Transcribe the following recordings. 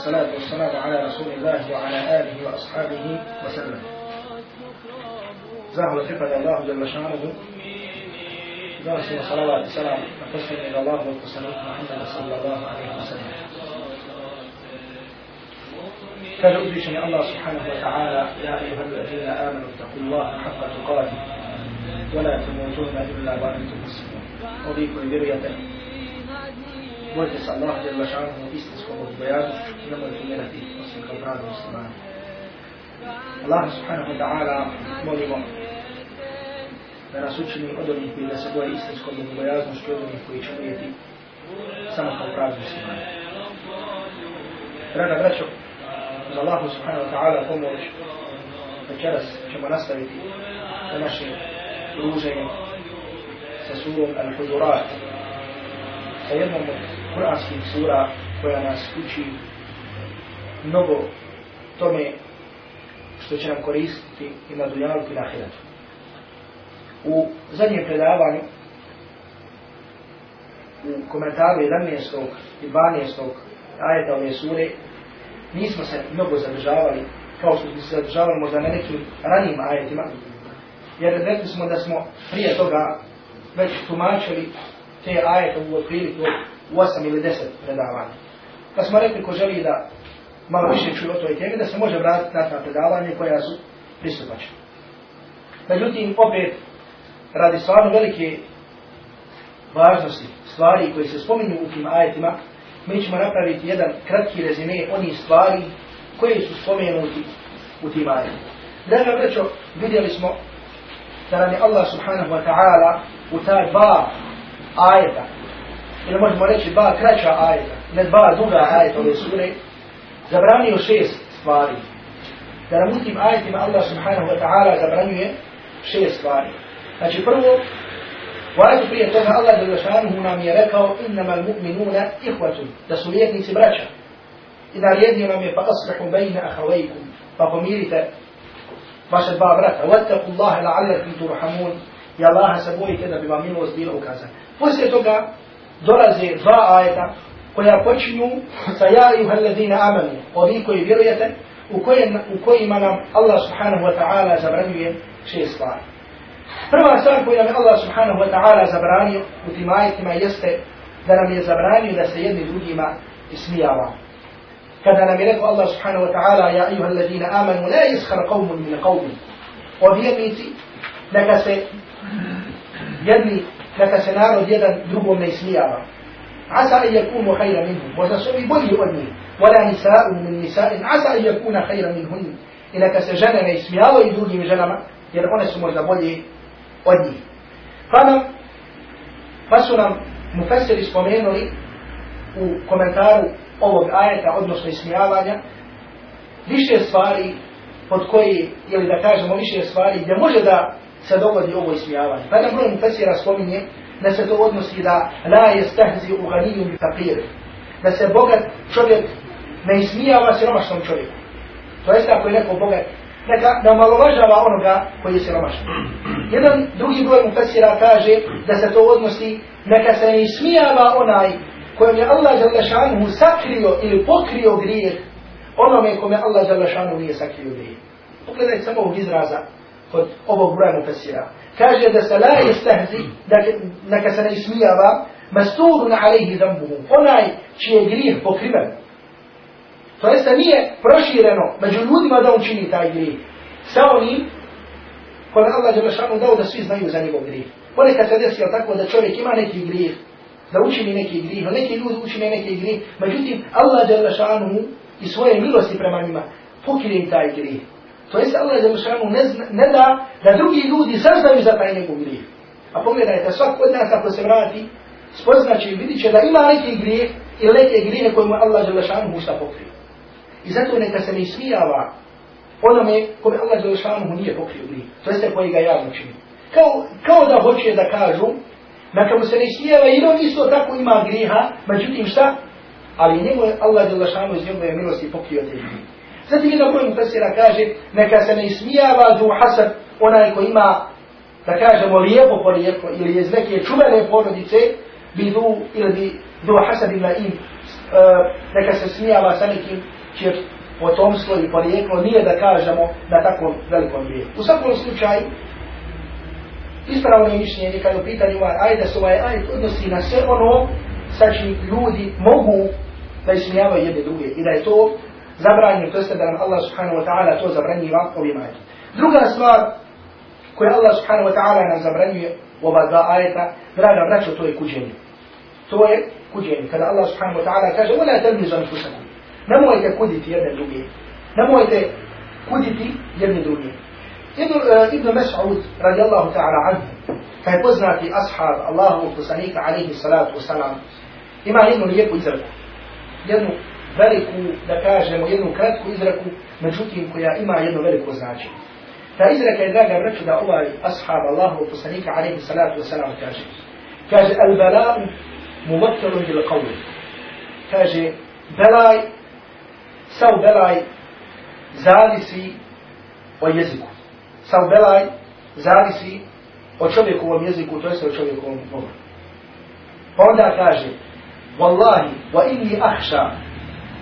الصلاة والسلام على رسول الله وعلى آله وأصحابه وسلم. زاهد خفة الله جل شأنه. درس وصلوات السلام وتسلم إلى الله والتسليم محمد صلى الله عليه وسلم. أدرشني الله سبحانه وتعالى يا أيها الذين آمنوا اتقوا الله حق تقاته. ولا تموتون إلا وأنتم مسلمون. أضيف ذريته Allah jer lašanom istinskom odbojaznošću i nemojte umirati osim kao pravi muslimani. Allah subhanahu wa ta'ala molimo da nas učini od onih koji da se boje istinskom odbojaznošću od onih koji će umijeti samo kao pravi muslimani. Draga braćo, uz Allahu subhanahu wa ta'ala pomoć večeras ćemo nastaviti na naše druženje sa surom Al-Hudurat sa jednom od kuranskih sura koja nas uči mnogo tome što će nam koristiti i na dunjalu i na hiratu. U zadnjem predavanju u komentaru 11. i 12. ajeta ove sure nismo se mnogo zadržavali kao što smo se zadržavali možda na nekim ranijim ajetima jer rekli smo da smo prije toga već tumačili te ajete u otpriliku u 8 ili 10 predavanja. Pa smo rekli ko želi da malo više čuje o toj temi, da se može vratiti na ta predavanja koja su pristupačne. Međutim, opet, radi stvarno velike važnosti stvari koje se spominju u tim ajetima, mi ćemo napraviti jedan kratki rezime onih stvari koje su spomenuti u tim ajetima. Draga vrećo, vidjeli smo da nam je Allah subhanahu wa ta'ala u ta dva ajeta ili možemo reći dva kraća ajeta, ne dva duga ajeta ove sure, zabranio šest stvari. Da nam u tim ajetima Allah subhanahu wa ta'ala zabranjuje šest stvari. Znači prvo, u ajetu prije toga Allah za zašanuhu nam je rekao innama mu'minuna ihvatun, da su vjernici braća. I naredio nam je pa aslihu bejna ahavajkum, pa pomirite vaše dva brata. Wattaku Allahe la'allakum turhamun, i Allaha se bojite da bi vam milost bila ukazana. Poslije toga, dolaze dva ajeta koja počinju sa ja i uhalladina amanu, ovi koji vjerujete, u, koje, u kojima nam Allah subhanahu wa ta'ala zabranjuje šest stvari. Prva stvar koju nam je Allah subhanahu wa ta'ala zabranio u tim ajetima jeste da nam je zabranio da se jedni drugima ismijava. Kada nam je rekao Allah subhanahu wa ta'ala ja i uhalladina amanu, la iskar qavmun min qavmin. O vjernici, neka se jedni neka se narod jedan drugom ne ismijava. Asa an yakunu hajra minhum. Možda su i bolji od njih. Wala nisa'u min nisa'in. Asa an yakuna khayra minhum. I neka se žene ne ismijavaju drugim ženama, jer one su možda bolji od njih. Pa nam, pa su nam mufesiri spomenuli u komentaru ovog ajeta, odnosno ismijavanja, više stvari pod koji, ili da kažemo više stvari, gdje može da se dogodi ovo ismijavanje. Pa jedan broj mufesira spominje da se to odnosi da la je stehzi u ganiju mi papir. Da se bogat čovjek ne ismijava siromašnom čovjeku. To jeste ako je neko bogat, neka ne omalovažava onoga koji je siromašan. Jedan drugi broj mufesira kaže da se to odnosi neka se ne ismijava onaj kojem je Allah Đalešanu sakrio ili pokrio grijeh onome kome Allah Đalešanu nije sakrio grijeh. Pogledajte samo ovog izraza od ovog broja mufesira. Kaže da se la istahzi, da neka se ne ismijava, masturun alaihi zambuhu, onaj čiji je grijeh pokriven. To jest da nije prošireno među ljudima da on čini taj grijeh. Sa onim, kod Allah je lešanu dao da svi znaju za njegov grijeh. Ponekad se desio tako da čovjek ima neki grijeh, da učini neki grijeh, no neki ljudi učine neki grijeh, međutim Allah je lešanu i svoje milosti prema njima pokrije taj grijeh. To jest Allah je završanu ne, ne da da drugi ljudi saznaju za taj njegov grijeh. A pogledajte, svak od nas ako se vrati, spoznaće i vidit će da ima neki grijeh ili neke grijehe koje mu Allah je usta pokrio. I zato neka se ne ismijava onome kome Allah je mu nije pokrio grijeh. To jeste koji ga javno čini. Kao, kao da hoće da kažu, neka mu se ne ismijava i on isto tako ima grijeha, međutim šta? Ali njemu Allah je iz njegove milosti pokrio te grijehe. Zatim jedan broj mufesira kaže, neka se ne ismijava du hasad, onaj ko ima, da kažemo, lijepo porijeklo, ili iz neke čuvene porodice, bi du, ili bi du hasad ima im, e, neka se smijava sa nekim čije potomstvo i porijeklo nije da kažemo na takvom velikom grijehu. U svakom slučaju, ispravno je mišljenje kada u pitanju ovaj ajet, da se ovaj ajet odnosi na sve ono sa čim ljudi mogu da ismijavaju jedne druge i da je to zabranjeno, to jeste da nam Allah subhanahu wa ta'ala to zabranjiva ovim ajetom. Druga stvar koju Allah subhanahu wa ta'ala nam zabranjuje u ova dva ajeta, draga braćo, to je kuđenje. To je kuđenje. Kada Allah subhanahu wa ta'ala kaže, وَلَا تَلْمِزَ أَنْفُسَكُمْ Nemojte kuditi jedne druge. Nemojte kuditi jedne druge. Ibn, uh, Ibn Mas'ud radijallahu ta'ala anhu, kaj poznati ashab Allahu poslanika alaihi salatu wasalam, ima jednu lijepu izraku. Jednu veliku, da kažemo, jednu kratku izraku, međutim koja ima jedno veliko značenje. Ta izraka je, draga braću, da ovaj ashab Allahu poslanika alaihi salatu wasalam kaže. Kaže, al-bala'u muvakkelun bil qawli. Kaže, belaj, sav belaj zavisi o jeziku. Sav belaj zavisi o čovjekovom jeziku, to jeste o čovjekovom govoru. Pa onda kaže, Wallahi, wa inni ahša,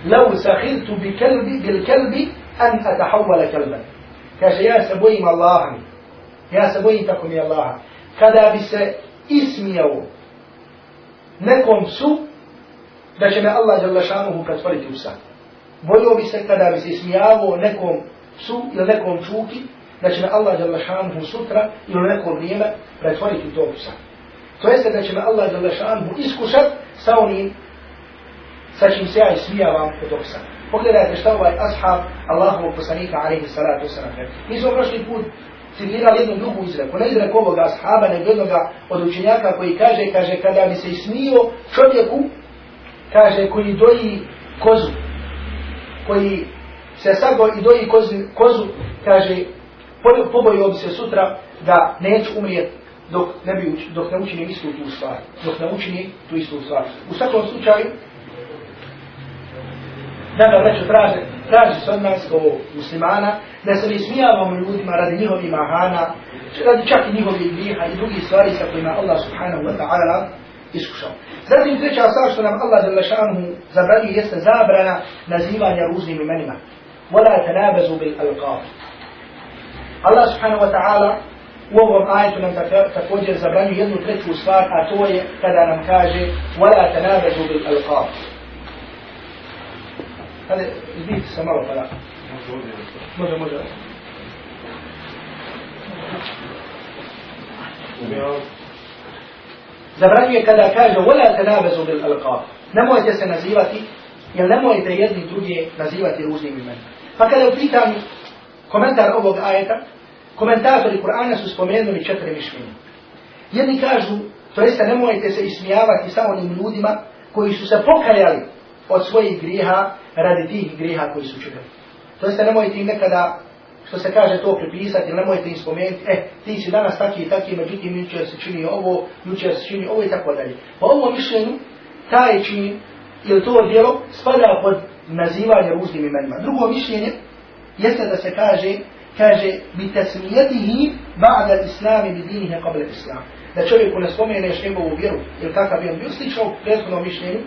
لو سخرت بكلبي بالكلب أن أتحول كلبا. كاشي يا سبوي ما الله يا سبوي تكون يا الله كذا بس اسمي أو نكون سو دشنا الله جل شأنه كتفر توسا بولو بس كذا بس اسمي أو نكم سو لنكم شوكي. دشنا الله جل شأنه سترة لنكم نيمة كتفر توسا تويست دشنا الله جل شأنه إسكوشت ساونين sa čim se ja ismijavam od ovog sad. Pogledajte šta ovaj ashab Allahovog poslanika alaihi salatu wasalam. Mi smo prošli put citirali jednu drugu izreku, ne izreku ovoga ashaba, nego jednoga od učenjaka koji kaže, kaže, kada bi se ismio čovjeku, kaže, koji doji kozu, koji se sago i doji kozu, kozu kaže, pobojio bi se sutra da neću umrijeti dok ne, bi, dok ne učinim istu tu stvar, dok ne učinim tu istu stvar. U svakom slučaju, da ga vreću traže, traži se od nas kao muslimana, da se ne smijavamo ljudima radi njihovi mahana, radi čak i njihovi griha i drugi stvari sa kojima Allah subhanahu wa ta'ala iskušao. Zatim treća stvar što nam Allah za lašanuhu zabranio jeste zabrana nazivanja ruznim imenima. Wala tanabazu bil alqab. Allah subhanahu wa ta'ala u ovom ajetu nam također zabranio jednu treću stvar, a to je kada nam kaže wala tanabazu bil alqab. Hajde, izbijte se malo pa da. Može, može. Zabranjuje kada kaže وَلَا تَنَابَزُوا بِالْأَلْقَابِ Nemojte se nazivati, jer nemojte jedni drugi nazivati ružnim imenom. Pa kada je u pitanju komentar ovog ajeta, komentatori Kur'ana su spomenuli četiri mišljenja. Jedni kažu, to jeste nemojte se ismijavati sa onim ljudima koji su se pokajali od svojih griha radi tih griha koji su čekali. To jeste nemojte im nekada, što se kaže to pripisati, nemojte im spomenuti, eh, ti si danas taki i taki, međutim, jučer se čini ovo, jučer se čini ovo i tako dalje. Po ovom mišljenju, taj čin, ili to djelo, spada pod nazivanje ružnim imenima. Drugo mišljenje, jeste da se kaže, kaže, bi tasmijetihi ba'da islami bi dinihe qabla islam. Da čovjeku ne spomeneš njegovu vjeru, ili kakav je on bio slično u prethodnom mišljenju,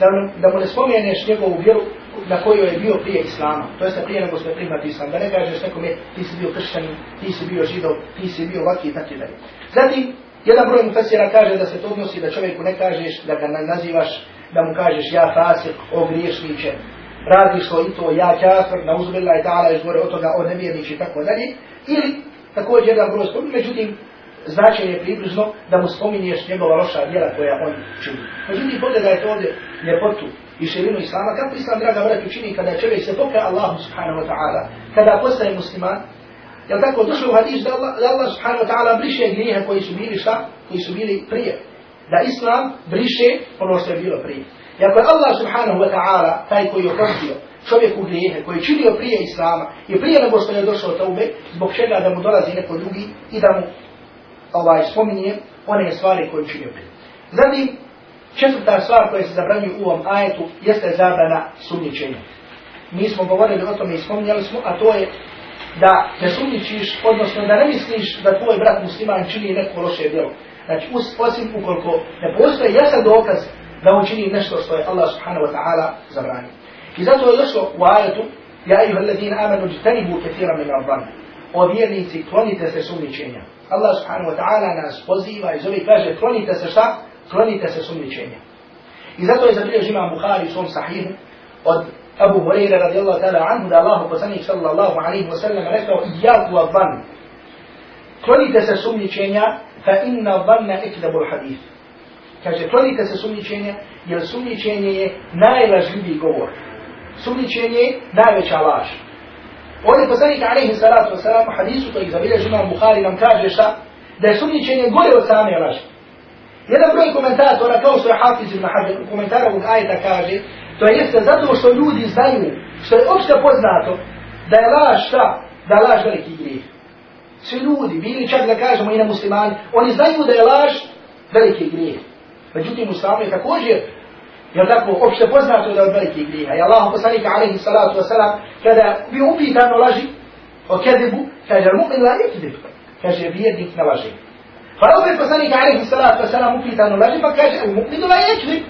da, da mu ne spomeneš njegovu vjeru na kojoj je bio prije islama. To jeste prije nego što primati islam. Da ne kažeš nekome ti si bio kršćanin, ti si bio židov, ti si bio ovaki i tako dalje. Zatim, jedan broj mufasira kaže da se to odnosi da čovjeku ne kažeš, da ga nazivaš, da mu kažeš ja fasik, o griješniče, radiš to i to, ja kafir, na uzbila i ta'ala, još gore od toga, o nevjernič i tako dalje. Ili, također jedan broj spominje, međutim, značenje je približno da mu spominješ njegova loša djela koja on čini. Međutim, pogledajte ovdje ljepotu i širinu Islama, kako Islam, draga vrati, učini kada čovjek se pokaja Allahu subhanahu wa ta'ala, kada postaje musliman, je tako došlo u hadis da Allah, da Allah subhanahu wa ta'ala briše grijehe koji su bili šta? Koji su bili prije. Da Islam briše ono što je bilo prije. I ako je Allah subhanahu wa ta'ala taj koji je oprostio čovjeku grijehe, koji je činio prije Islama i prije nego što je došao taube, zbog čega da mu dolazi neko drugi i da mu ovaj, spominje one stvari koje činio prije. Zatim, četvrta stvar koja se zabranjuje u ovom ajetu jeste zabrana sumničenja. Mi smo govorili o tome i spominjali smo, a to je da ne sumničiš, odnosno da ne misliš da tvoj brat musliman čini neko loše djelo. Znači, osim ukoliko ne postoje jasan dokaz da učini nešto što je Allah subhanahu wa ta'ala zabranio. I zato je došlo u ajetu Ja ayuha alladhina amanu ijtanibu kathiran min ar-dhann. O vjernici, klonite se sumničenja. Allah subhanahu wa ta'ala nas poziva i zove kaže klonite se šta? Klonite se sumničenja. I zato je zabilježio imam Bukhari u svom sahihu od Abu Hurajra radijallahu ta'ala anhu da Allahu poslanik sallallahu alaihi wa sallam rekao iyaku wa dhann. Klonite se sumničenja fa inna dhanna ikdabu al-hadith. Kaže klonite se sumničenja jer sumničenje je najlažljiviji govor. Sumničenje je najveća laž. Ovdje poslanik alaihi salatu wasalam u hadisu koji zabilježi imam Bukhari nam kaže šta? Da je sumničenje gore od same laži. Jedan broj komentatora, kao što je Hafiz ibn Hajar, u komentaru ovog ajeta kaže, to jeste zato što ljudi znaju, što je opšte poznato, da je laž šta? Da je laž veliki grijeh. Svi ljudi, bili čak da kažemo i na muslimani, oni znaju da je laž veliki grijeh. Međutim, u islamu je također Jel tako, opšte poznato da od velikih grijeha. I Allah poslanika alaihi salatu wasalam, kada bi upitano laži o kedibu, kaže, mu'min la ikdib. Kaže, vjernik ne laži. Pa opet poslanika alaihi salatu wasalam upitano laži, pa kaže, mu'min la ikdib.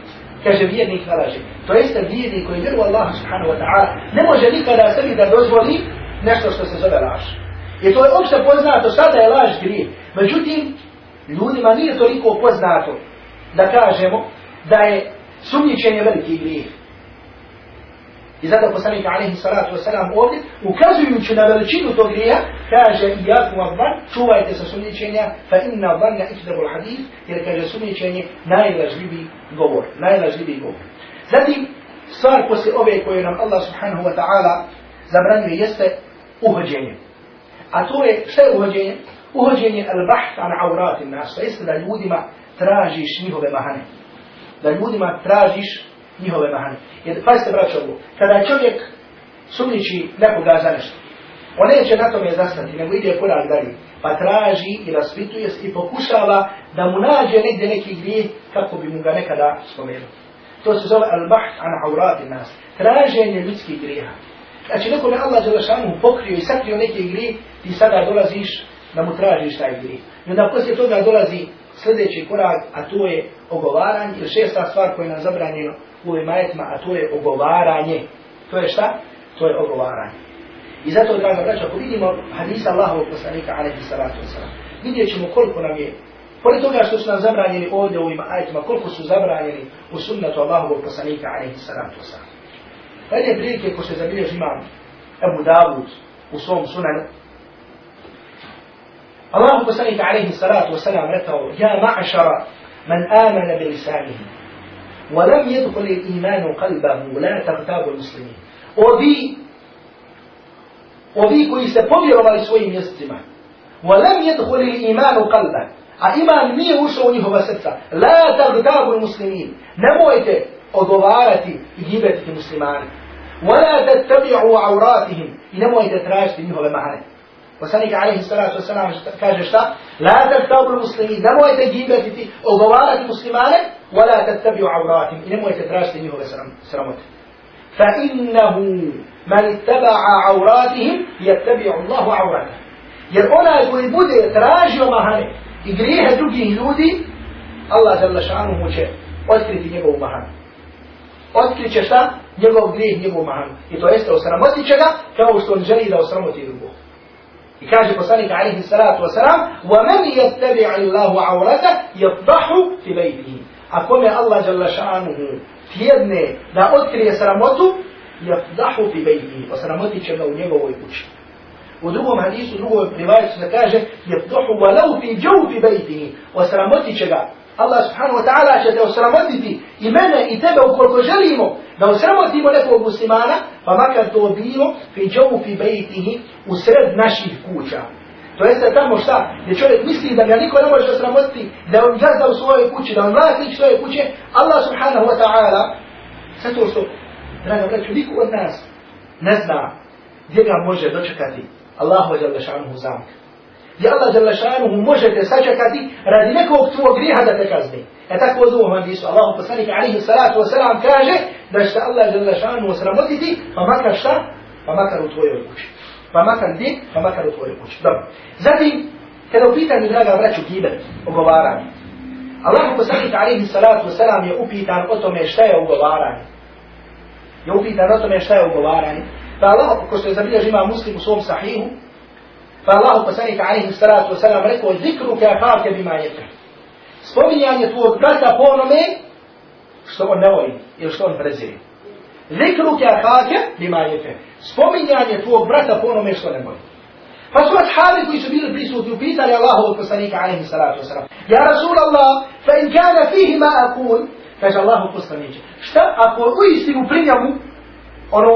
Kaže, vjernik na laži. To jeste vjernik koji vjeru Allah subhanahu wa ta'ala, ne može nikada sebi da dozvoli nešto što se zove laž. I to je opšte poznato, sada je laž grije. Međutim, ljudima nije toliko poznato da kažemo da je sumnjičenje veliki grijeh. I zato poslanik alaihi salatu wasalam ovdje, ukazujući na veličinu tog grija, kaže i jaku abban, čuvajte se sumničenja, fa inna abbanna ikdabu hadith, jer kaže sumničenje najlažljiviji govor, najlažljiviji govor. Zatim, stvar posle ove koje nam Allah subhanahu wa ta'ala zabranjuje jeste uhođenje. A to je, šta je uhođenje? Uhođenje al-bahth an aurati nas, to jeste da ljudima tražiš njihove mahane da ljudima tražiš njihove mahane. Jer, pazite braćo ovo, kada čovjek sumniči nekoga za nešto, on neće na tome zastati, nego ide korak dalje, pa traži i raspituje i pokušava da mu nađe negdje neki grijeh kako bi mu ga nekada spomenuo. To se zove al-bahth an aurati nas, traženje ljudskih grijeha. Znači, neko me Allah Đelešanu pokrio i sakrio neki grijeh, ti sada dolaziš da mu tražiš taj grijeh. I onda poslije toga dolazi sljedeći korak, a to je ogovaranje, ili šesta stvar koja je nam zabranjeno u ovim ajetima, a to je ogovaranje. To je šta? To je ogovaranje. I zato, draga braća, ako vidimo hadisa Allahovog poslanika, alaihi salatu wasalam, vidjet ćemo koliko nam je, pored toga što su nam zabranjeni ovdje u ovim ajetima, koliko su zabranjeni u sunnatu Allahovog poslanika, alaihi salatu wasalam. Pa jedne prilike ko se zabilježi imam Ebu Davud u svom sunanu, الله المسيد عليه الصلاة والسلام رتعه يا معشر من آمن بلسانه ولم يدخل الإيمان قلبه لا تغتاب المسلمين. وذي وذي كوي سبوبر ما يسوي يستمع. ولم يدخل الإيمان قلبه. إيمان مي هو شوني هو لا تغتاب المسلمين. نموئت أدوارت جيبة المسلمان. ولا تتبعوا عوراتهم. نموت تراجت منه بمعارك. Poslanik alaihi salatu wasalam kaže šta? La tattabu muslimin, nemojte gibetiti, ogovarati muslimane, wala tattabiu avratim, i nemojte tražiti njihove sramote. Fa innahu man ittaba'a avratihim, yattabi'u Allahu avratih. Jer onaj koji bude tražio mahane i grijehe drugih ljudi, Allah jalla šanuhu će otkriti njegovu mahanu. Otkrit će šta? Njegov grijeh, njegovu mahanu. I to jeste osramotit će ga, kao što on želi da osramoti drugog. I kaže poslanik alaihi salatu wasalam, وَمَنْ يَتَّبِعِ اللَّهُ عَوْرَتَ يَفْضَحُ فِي بَيْتِهِ A kome Allah jalla šanuhu tjedne da otkrije sramotu, يَفْضَحُ فِي بَيْتِهِ Osramotit će ga u njegovoj kući. U drugom hadisu, u drugom privajcu se kaže, يَفْضَحُ وَلَوْ فِي جَوْ فِي بَيْتِهِ Osramotit će ga Allah subhanahu wa ta'ala će te osramotiti i mene i tebe ukoliko želimo da osramotimo nekog muslimana, pa makar to bilo fi džavu fi bejtihi u sred naših kuća. To jeste tamo šta, gdje čovjek misli da ga niko ne može osramotiti, da on gazda u svojoj kući, da on vlasnik svoje kuće, Allah subhanahu wa ta'ala, zato što, draga braću, niko od nas ne zna gdje ga može dočekati Allahu wa jalla zamka gdje Allah žele šanuhu možete sačekati radi nekog tvojeg grijeha da te kazni. E tako od ovom hadisu, Allah poslanik alihi salatu wasalam kaže da će Allah žele šanuhu sramotiti, pa makar šta? Pa makar u tvojoj kući. Pa makar gdje? Pa makar u tvojoj kući. Dobro. Zatim, kada u pitanju, draga braću, gibet, ogovaranje. Allah poslanik alaihi salatu wasalam je upitan o tome šta je ugovaranje. Je upitan o tome šta je ugovaranje. Pa Allah, ko što je zabilježi ima muslim u svom sahihu, Allah poslanik alaihi salatu wasalam rekao, zikru ke ahake bima jekra. Spominjanje tvojeg brata po onome što on ne voli ili što on prezire. Zikru ke ahake bima jekra. Spominjanje tvojeg brata po onome što ne voli. Pa su ashabi koji su bili prisutni upitali Allahovog poslanika alaihi salatu wasalam. Ja Rasul Allah, fa in kana fihi ma akun, kaže Allahu poslaniče, šta ako u istinu pri njemu, ono,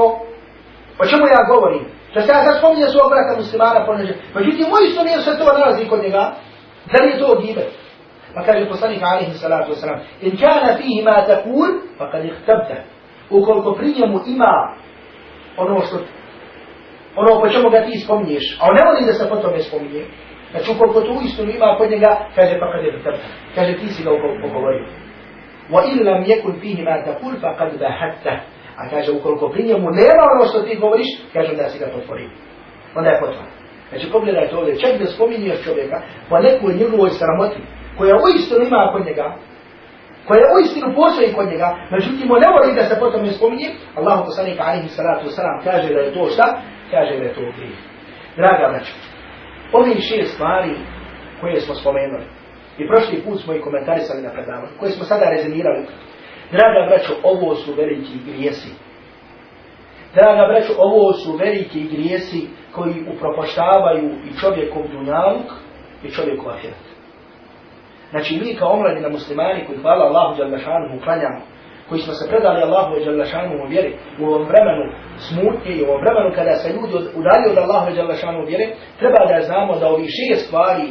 o čemu ja govorim, da se ja sad spominjem svog brata muslimana poneđe, međutim, u istinu nije se to nalazi kod njega, da li je to gibe? Pa kaže poslanik alaihi salatu wasalam, in kana fihi ma takun, pa kad ih tabta, ukoliko pri njemu ima ono što ono po čemu ga ti spominješ, a on ne voli da se po tome spominje, znači ukoliko tu istinu ima kod njega, kaže pa kad to kaže ti si ga pogovorio. Wa in lam yakun fihi ma taqul faqad bahatta. A kaže ukoliko pri njemu nema ono što ti govoriš, kaže da si ga potvorio. Onda je potvorio. Znači pogledajte ovdje, čak da spominješ čovjeka po nekoj njegovoj sramoti, koja uistinu ima kod njega, koja uistinu istinu postoji kod njega, međutim on ne voli da se potom ne spominje, Allah poslanika alihi salatu wasalam kaže da je to šta? kaže da je to grijeh. Draga braćo, ovi šest stvari koje smo spomenuli, i prošli put smo i komentarisali na predavanju, koje smo sada rezimirali, draga braćo, ovo su veliki grijesi. Draga braćo, ovo su veliki grijesi koji upropoštavaju i čovjekov dunjaluk i čovjekov ahiret. Znači mi kao omladina muslimani koji hvala Allahu Đalešanu klanjamo, koji smo se predali Allahu i Đalešanu u vjeri u ovom vremenu smutnje i u ovom vremenu kada se ljudi udalio od Allahu i u vjeri, treba da znamo da ovi šest stvari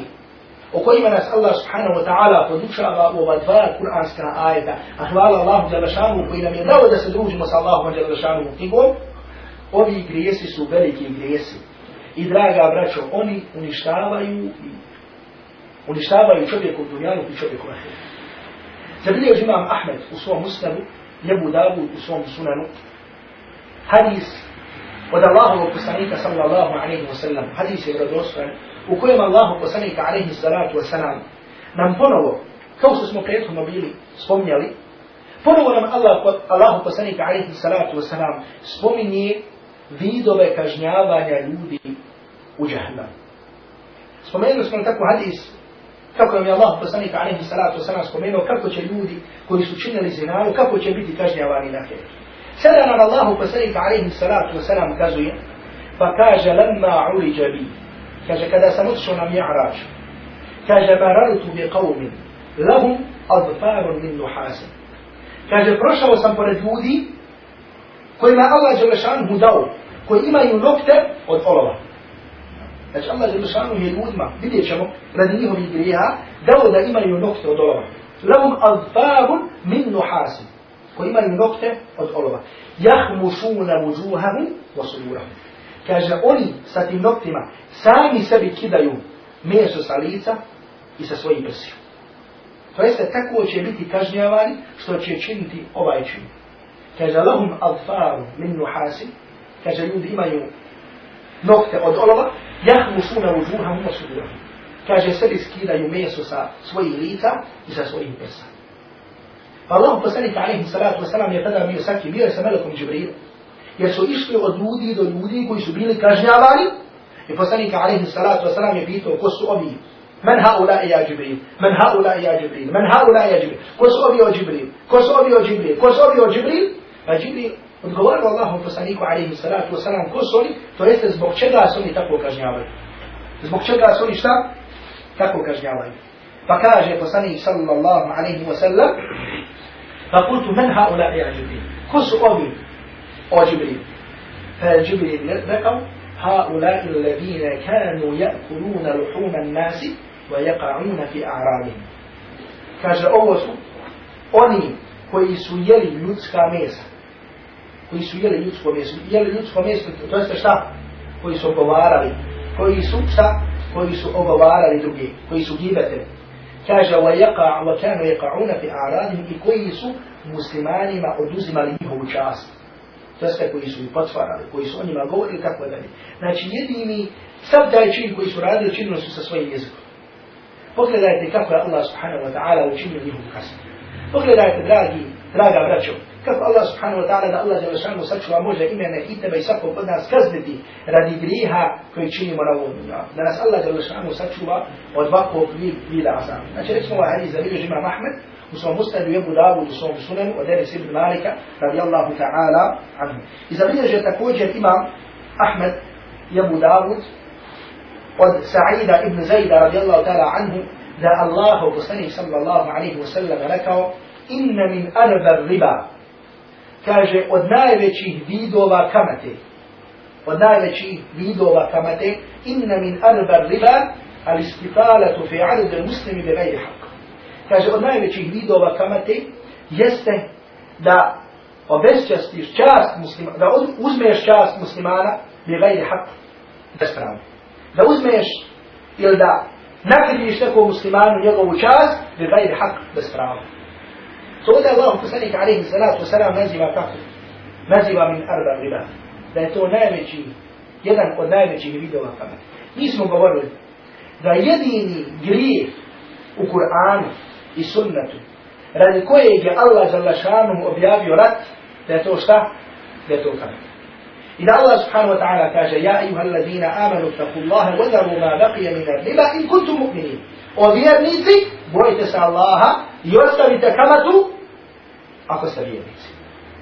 o kojima nas Allah subhanahu wa ta'ala podučava u ova dva kuranska ajeta, a hvala Allahu Đalešanu koji nam je dao da se družimo sa Allahom Đalešanu u knjigom, ovi grijesi su veliki grijesi. I draga braćo, oni uništavaju i uništavaju čovjeku u dunjanu i čovjeku na hrvi. Zabilježi imam Ahmed u svom ustavu, Jebu Davud u svom sunanu, hadis od Allahovog poslanika sallallahu alaihi wa sallam, hadis je radostan, u kojem Allahu poslanika alaihi salatu wasalam nam ponovo, kao što smo prethodno bili spomnjali, ponovo nam Allah, Allahu poslanika alaihi salatu wasalam spominje vidove kažnjavanja ljudi u džahnem. Spomenuli smo tako hadis kako je Allah poslanika alaihi salatu wasalam spomenuo kako će ljudi koji su činili zinaru, kako će biti kažnjavani na kjeru. Sada nam Allahu poslanika alaihi salatu wasalam kazuje, pa kaže lemma uliđa bih, kaže kada sam otišao na mi'rač, kaže marartu bi qavmin, lahum adfarun min nuhasim. Kaže prošao sam pored ljudi kojima Allah Đelešan mu dao, koji imaju nokte od olova. Znači Allah je lišanu je ljudima, vidjet ćemo, radi njihovih grija, dao da imaju nokte od olova. Lahum adfarun min nuhasim, koji imaju nokte od olova. Jahmušuna vuđuhahum wa sudurahum. Kaže, oni sa tim noktima sami sebi kidaju meso sa lica i sa svojim prsima. To jeste, tako će biti kažnjavani što će činiti ovaj čin. Kaže, lahum alfaru min nuhasi, kaže, ljudi imaju nokte od olova, jahmušuna uđuhahum wa sudurahum. Kaže, sebi skidaju meso sa svojih lica i sa svojih prsa. Pa Allah poslanika alaihi salatu wasalam je tada bio saki, bio je sa melekom Džibril. Jer su išli od ljudi do ljudi koji su bili kažnjavani. I poslanik alaihi salatu wasalam je pitao ko su ovi. Men haula ja Džibril, men haula ja Džibril, men haula ja Džibril. Ko su ovi o Džibril, ko su ovi o Džibril, ko su ovi o Džibril. Pa Džibril odgovarao Allahom poslaniku alaihi salatu wasalam ko su oni, to jeste zbog čega su oni tako kažnjavali. Zbog čega su oni šta? Tako kažnjavaju. Pa kaže poslanik sallallahu alaihi wasallam, pa kultu men haula ja Džibril. Ko su ovi je Džibril rekao, هؤلاء الذين كانوا يأكلون لحوم الناس ويقعون في أعراضهم kaže ovo su oni koji su jeli ljudska mesa koji su jeli ljudsko meso. Jeli ljudsko meso, to jeste šta? Koji su ogovarali. Koji su šta? Koji su ogovarali drugi. Koji su gibeteli. Kaže, wa kanu yaqa'una fi a'radihim i koji su muslimanima oduzimali njihovu čast. To jeste koji su ih potvarali, koji su o njima govorili, tako dalje. Znači, jedini, sav taj čin koji su radili, činili su sa svojim jezikom. Pogledajte kako je Allah subhanahu wa ta'ala učinio njihovu kasnu. Pogledajte, dragi, draga braćo, kako Allah subhanahu wa ta'ala da Allah je lešanu sačuva može imene i tebe i svakog od nas kazniti radi griha koji činimo na ovom dunja. Da nas Allah je lešanu sačuva od ovakvog vida azam. Znači, recimo ovaj hadis za vidio žima Mahmed, Jebu Davud, u svom sunenu, od Enes ibn Malika, radijallahu ta'ala anhu. I za vidio također imam Ahmed, Jebu Davud, od Sa'ida ibn Zajda, radijallahu ta'ala anhu, da Allahu poslanik sallallahu alaihi wa sallam rekao, inna min arba riba, kaže od najvećih vidova kamate od najvećih vidova kamate inna min arba riba al istifalatu fi arad al muslimi bi gajri haq kaže od najvećih vidova kamate jeste da obesčastiš čast muslimana, da uzmeš čast muslimana bi gajri hak bespravno. da uzmeš ili da nakriviš nekom muslimanu njegovu čast bi gajri hak bespravno. prava To da Allah poslanik alaihi salatu wasalam naziva kako? Naziva min arba riba. Da je to najveći, jedan od najvećih vidova kamate. Mi smo govorili da jedini grijeh u Kur'anu i sunnatu radi kojeg je Allah za lašanom objavio rat, da je to šta? Da je to kamata. I da Allah subhanahu wa ta'ala kaže Ja ayuha allazina amanu taku Allahe wadaru ma baqija min riba in kuntum mu'minin. O vjernici, bojite se Allaha i ostavite kamatu ako ste vjernici.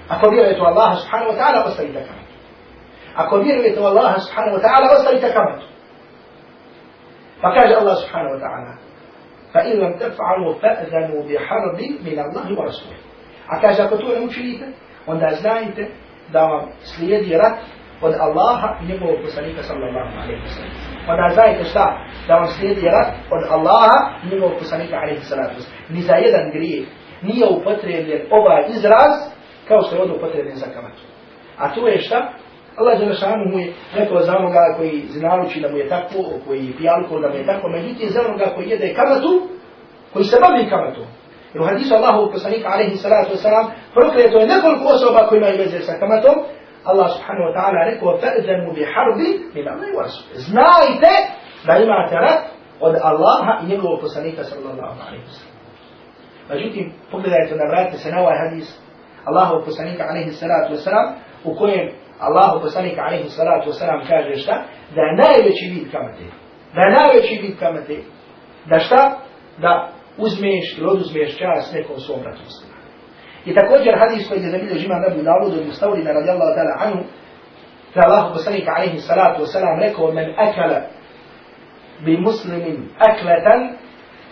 Ako vjerujete u Allaha subhanahu wa ta'ala, ostavite kamatu. Ako vjerujete u Allaha subhanahu wa ta'ala, ostavite kamatu. Pa kaže Allah subhanahu wa ta'ala, in lam taf'alu fa'zanu bi harbi min Allahi wa rasulih. A kaže, ako to ne učinite, onda znajte da vam slijedi rat od Allaha i njegovog poslanika sallallahu alaihi wa sallam. Onda znajte šta? Da vam slijedi rat od Allaha i njegovog poslanika alaihi wa sallam. Ni za jedan grijeh nije upotrebljen ovaj izraz kao što je ovdje upotrebljen za kamatu. A to je šta? Allah je našanu mu je rekao za onoga koji znaruči da mu je tako, koji pije alkohol da mu je tako, međutim za onoga koji jede kamatu, koji se bavi kamatu. Jer u hadisu Allahu poslanika alaihi salatu wasalam prokreto je nekoliko osoba koji imaju veze sa kamatom, Allah subhanahu wa ta'ala rekao harbi min Allah i rasul. Znajte da imate rat od Allaha i njegovog poslanika sallallahu alaihi wa sallam. Međutim, pogledajte da vratite se na ovaj hadis Allahu poslanika alaihi salatu wasalam u kojem Allahu poslanika alaihi salatu wasalam kaže šta? Da je najveći vid kamate. Da je najveći vid kamate. Da šta? Da uzmeš ili oduzmeš čas nekom svom bratu I također hadis koji je zabilio žima Nabi Dawudu i Mustavrina radijallahu ta'ala anhu da Allahu poslanika alaihi salatu wasalam rekao men akala bi muslimin aklatan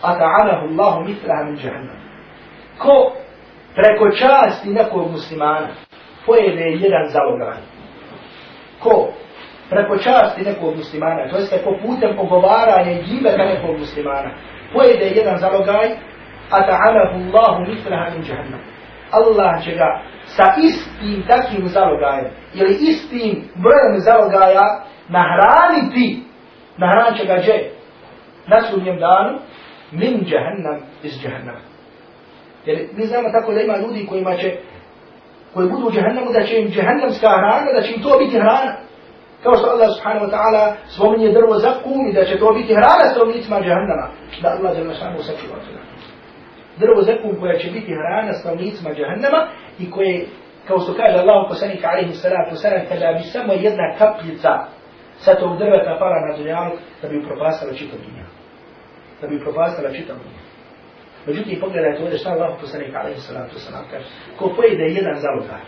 ata'anahu Allahu mitlaha min jahannam ko preko časti nekog muslimana pojede jedan zalogaj. Ko preko časti nekog muslimana, to jeste po putem pogovaranja i gibeta nekog muslimana, pojede jedan zalogaj, a ta'anahu Allahu mitraha min jahannam. Allah će ga sa istim takvim zalogajem, ili istim brojem zalogaja, nahraniti, nahran će ga dže, na sudnjem danu, min jahannam iz jahannama. Jer mi znamo tako da ima ljudi kojima će, koji budu u džahannamu, da će im džahannamska hrana, da će im to biti hrana. Kao što Allah subhanahu wa ta'ala spominje drvo za kum i da će to biti hrana s tovnicima džahannama. Da Allah za našanu sačuva toga. Drvo za kum koja će biti hrana s tovnicima džahannama i koje, kao što kaže Allah poslanika alaihi salatu sallam, kada bi samo jedna kapljica sa tog drveta pala na dunjalu, da bi upropastala čitav dunjalu. Da bi upropastala čitav dunjalu. Međutim, pogledajte ovdje šta Allah poslanik alaihi salatu wasalam kaže. Ko pojede jedan zalogar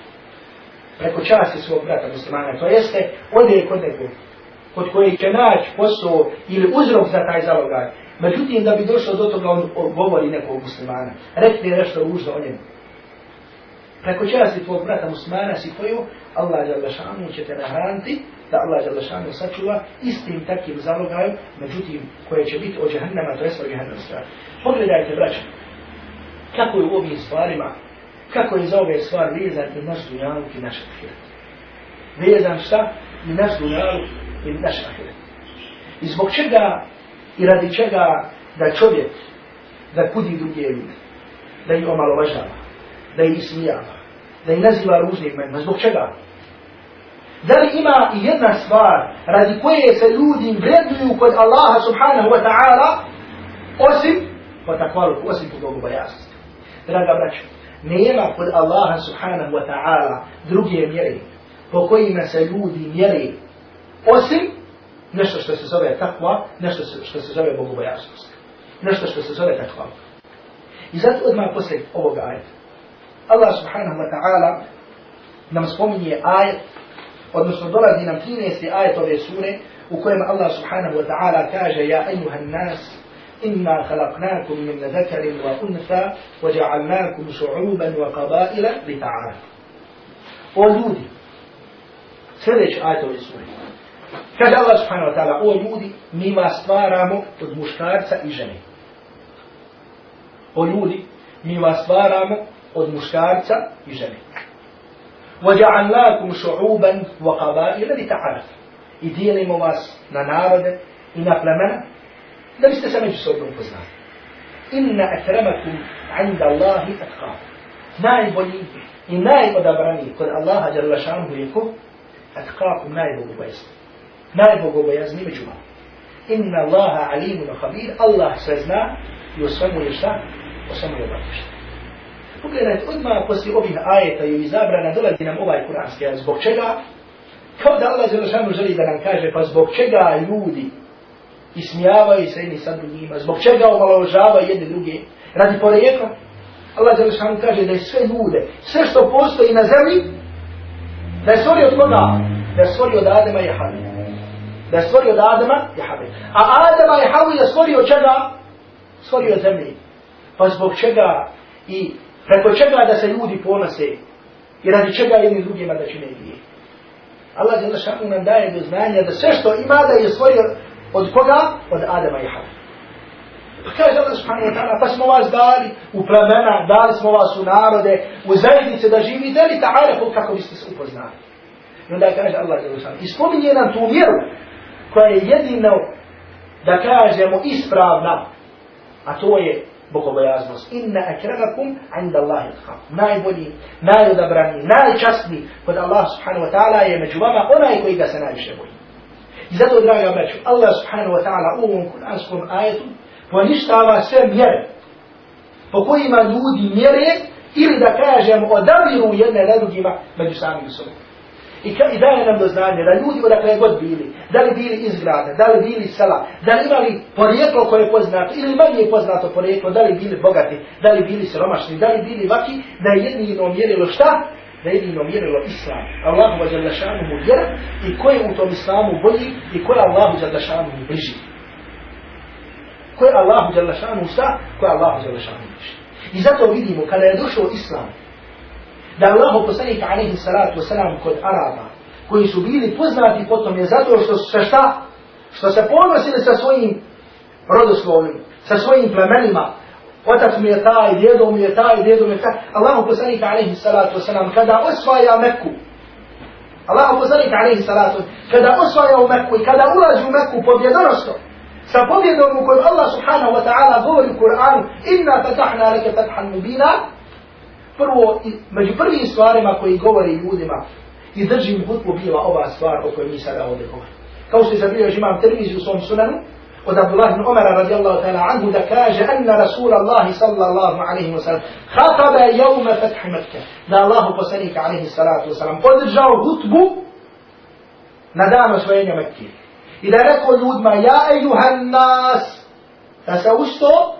preko časti svog brata muslimana, to jeste, ode je kod nekog, kod koji će naći posao ili uzrok za taj zalogaj. Međutim, da bi došlo do toga, on govori nekog muslimana. Rekli nešto ružno o njemu. Preko časti tvog brata musmana si poju, Allah je lašanu će te nahraniti, da Allah je lašanu sačuva istim takvim zalogajom, međutim, koje će biti od jahannama, to jeste od jahannama. Pogledajte, braća, kako je u ovim stvarima, kako je za ove stvari vezan i naš dunjaluk i naš ahiret. Vezan šta? I naš dunjaluk i naš ahiret. I zbog čega i radi čega da čovjek da kudi druge ljude, da ih omalovažava, da ih ismijava, da ih naziva ružnim imenima. Zbog čega? Da li ima i jedna stvar radi koje se ljudi vrednuju kod Allaha subhanahu wa ta'ala Osim po takvalu, osim po Bogu. Draga braćo, nema kod Allaha subhanahu wa ta'ala druge mjere po kojima se ljudi mjere osim nešto što se zove takva, nešto što se zove bogobojasnost. Nešto što se zove takva. I zato odmah poslije ovoga ajeta. Allah subhanahu wa ta'ala nam spominje ajet, odnosno dolazi nam 13. ajet ove sure, u kojem Allah subhanahu wa ta'ala kaže Ja ejuhan nas, inna khalaqnakum min zakarin wa untha, wa ja'alnakum šu'uban wa qabaila li ta'ala. O ljudi, sljedeći ajet ove sure. Kaže Allah subhanahu wa ta'ala, o ljudi, mi vas stvaramo od muškarca i žene. O ljudi, mi vas stvaramo od muškarca i žene. وَجَعَلْنَاكُمْ شُعُوبًا وَقَبَائِلَ لِتَعَرَفُ I dijelimo vas na narode i na plemena da biste se međusobno upoznali. Inna akramakum inda Allahi atqakum. Najbolji i najodabraniji kod Allaha jalla šanhu je ko? Atqakum najbogobojazni. Najbogobojazni među vama. Inna Allaha alimun khabir. Allah sve zna i o svemu je šta? O svemu je obavješta. Pogledajte, odmah poslije ovih ajeta i izabrana dolazi nam ovaj kuranski ajet. Zbog čega? Kao da Allah Zelašanu želi da nam kaže, pa zbog čega ljudi ismijavaju se jedni sad njima, zbog čega omaložavaju jedne druge, radi porijekla. Allah Zelašanu kaže da je sve ljude, sve što postoji na zemlji, da je stvorio od koga? Da je stvorio od Adama i Havi. Da je stvorio od Adama i Havi. A Adama i Havi je stvorio od čega? Stvorio od zemlji. Pa zbog čega i preko čega da se ljudi ponose i radi čega jedni drugima da čine grije. Allah je našanu nam daje do znanja da sve što ima da je svoje od koga? Od Adama i Hava. Pa kaže Allah subhanahu wa ta'ala, pa smo vas dali u plemena, dali smo vas u narode, u zajednice da živite, ali ta'ala kako biste se upoznali. I onda kaže Allah je našanu, i spominje nam tu vjeru, koja je jedino, da kažemo, ispravna, a to je bogobojaznost. Inna akramakum inda Allahi atqam. Najbolji, najodabrani, najčastni kod Allah subhanahu wa ta'ala je među vama onaj koji ga se najviše boji. I zato, draga braću, Allah subhanahu wa ta'ala u ovom kuranskom ajetu poništava sve mjere po kojima ljudi mjere ili da kažem odabiru jedne na drugima među samim sobom. I, ka, I daje nam do znanja da ljudi odakle god bili, da li bili iz grada, da li bili sela, da li imali porijeklo koje je poznato ili manje poznato porijeklo, da li bili bogati, da li bili siromašni, da li bili vaki, da je jedino mjerilo šta? Da je jedino mjerilo islam. Allahu wa šanu mu vjera i ko je u tom islamu bolji i ko je Allahu jalla šanu mu bliži. Ko je Allahu jalla šanu šta? Ko je Allahu jalla šanu bliži. I zato vidimo kada je došao islam, da Allah poslanik alaihi salatu wasalam kod Araba, koji su bili poznati potom je zato što se šta? Što se ponosili sa svojim rodoslovnim, sa svojim plemenima, otac mi je taj, djedo mi je taj, djedo mi je taj. Allah poslanik alaihi salatu wasalam kada osvaja Meku, Allah poslanik alaihi salatu kada osvaja u Meku i kada ulazi u Meku pobjedonosno, sa pobjedom u kojoj Allah subhanahu wa ta'ala govori u Kur'anu, inna fatahna leke fathan mubina, prvo, među prvim stvarima koji govori ljudima i držim hutbu bila ova stvar o kojoj mi sada ovdje govorimo. Kao što je zabio još imam televiziju u svom sunanu, od Abdullah ibn Umara radijallahu ta'ala anhu da kaže anna Rasul Allah sallallahu alaihi wa sallam khataba jevme fathi Mekke da Allahu poslanika alaihi salatu wa sallam podržao hutbu na dan osvojenja Mekke i da rekao ljudima ja ejuhan nas da se usto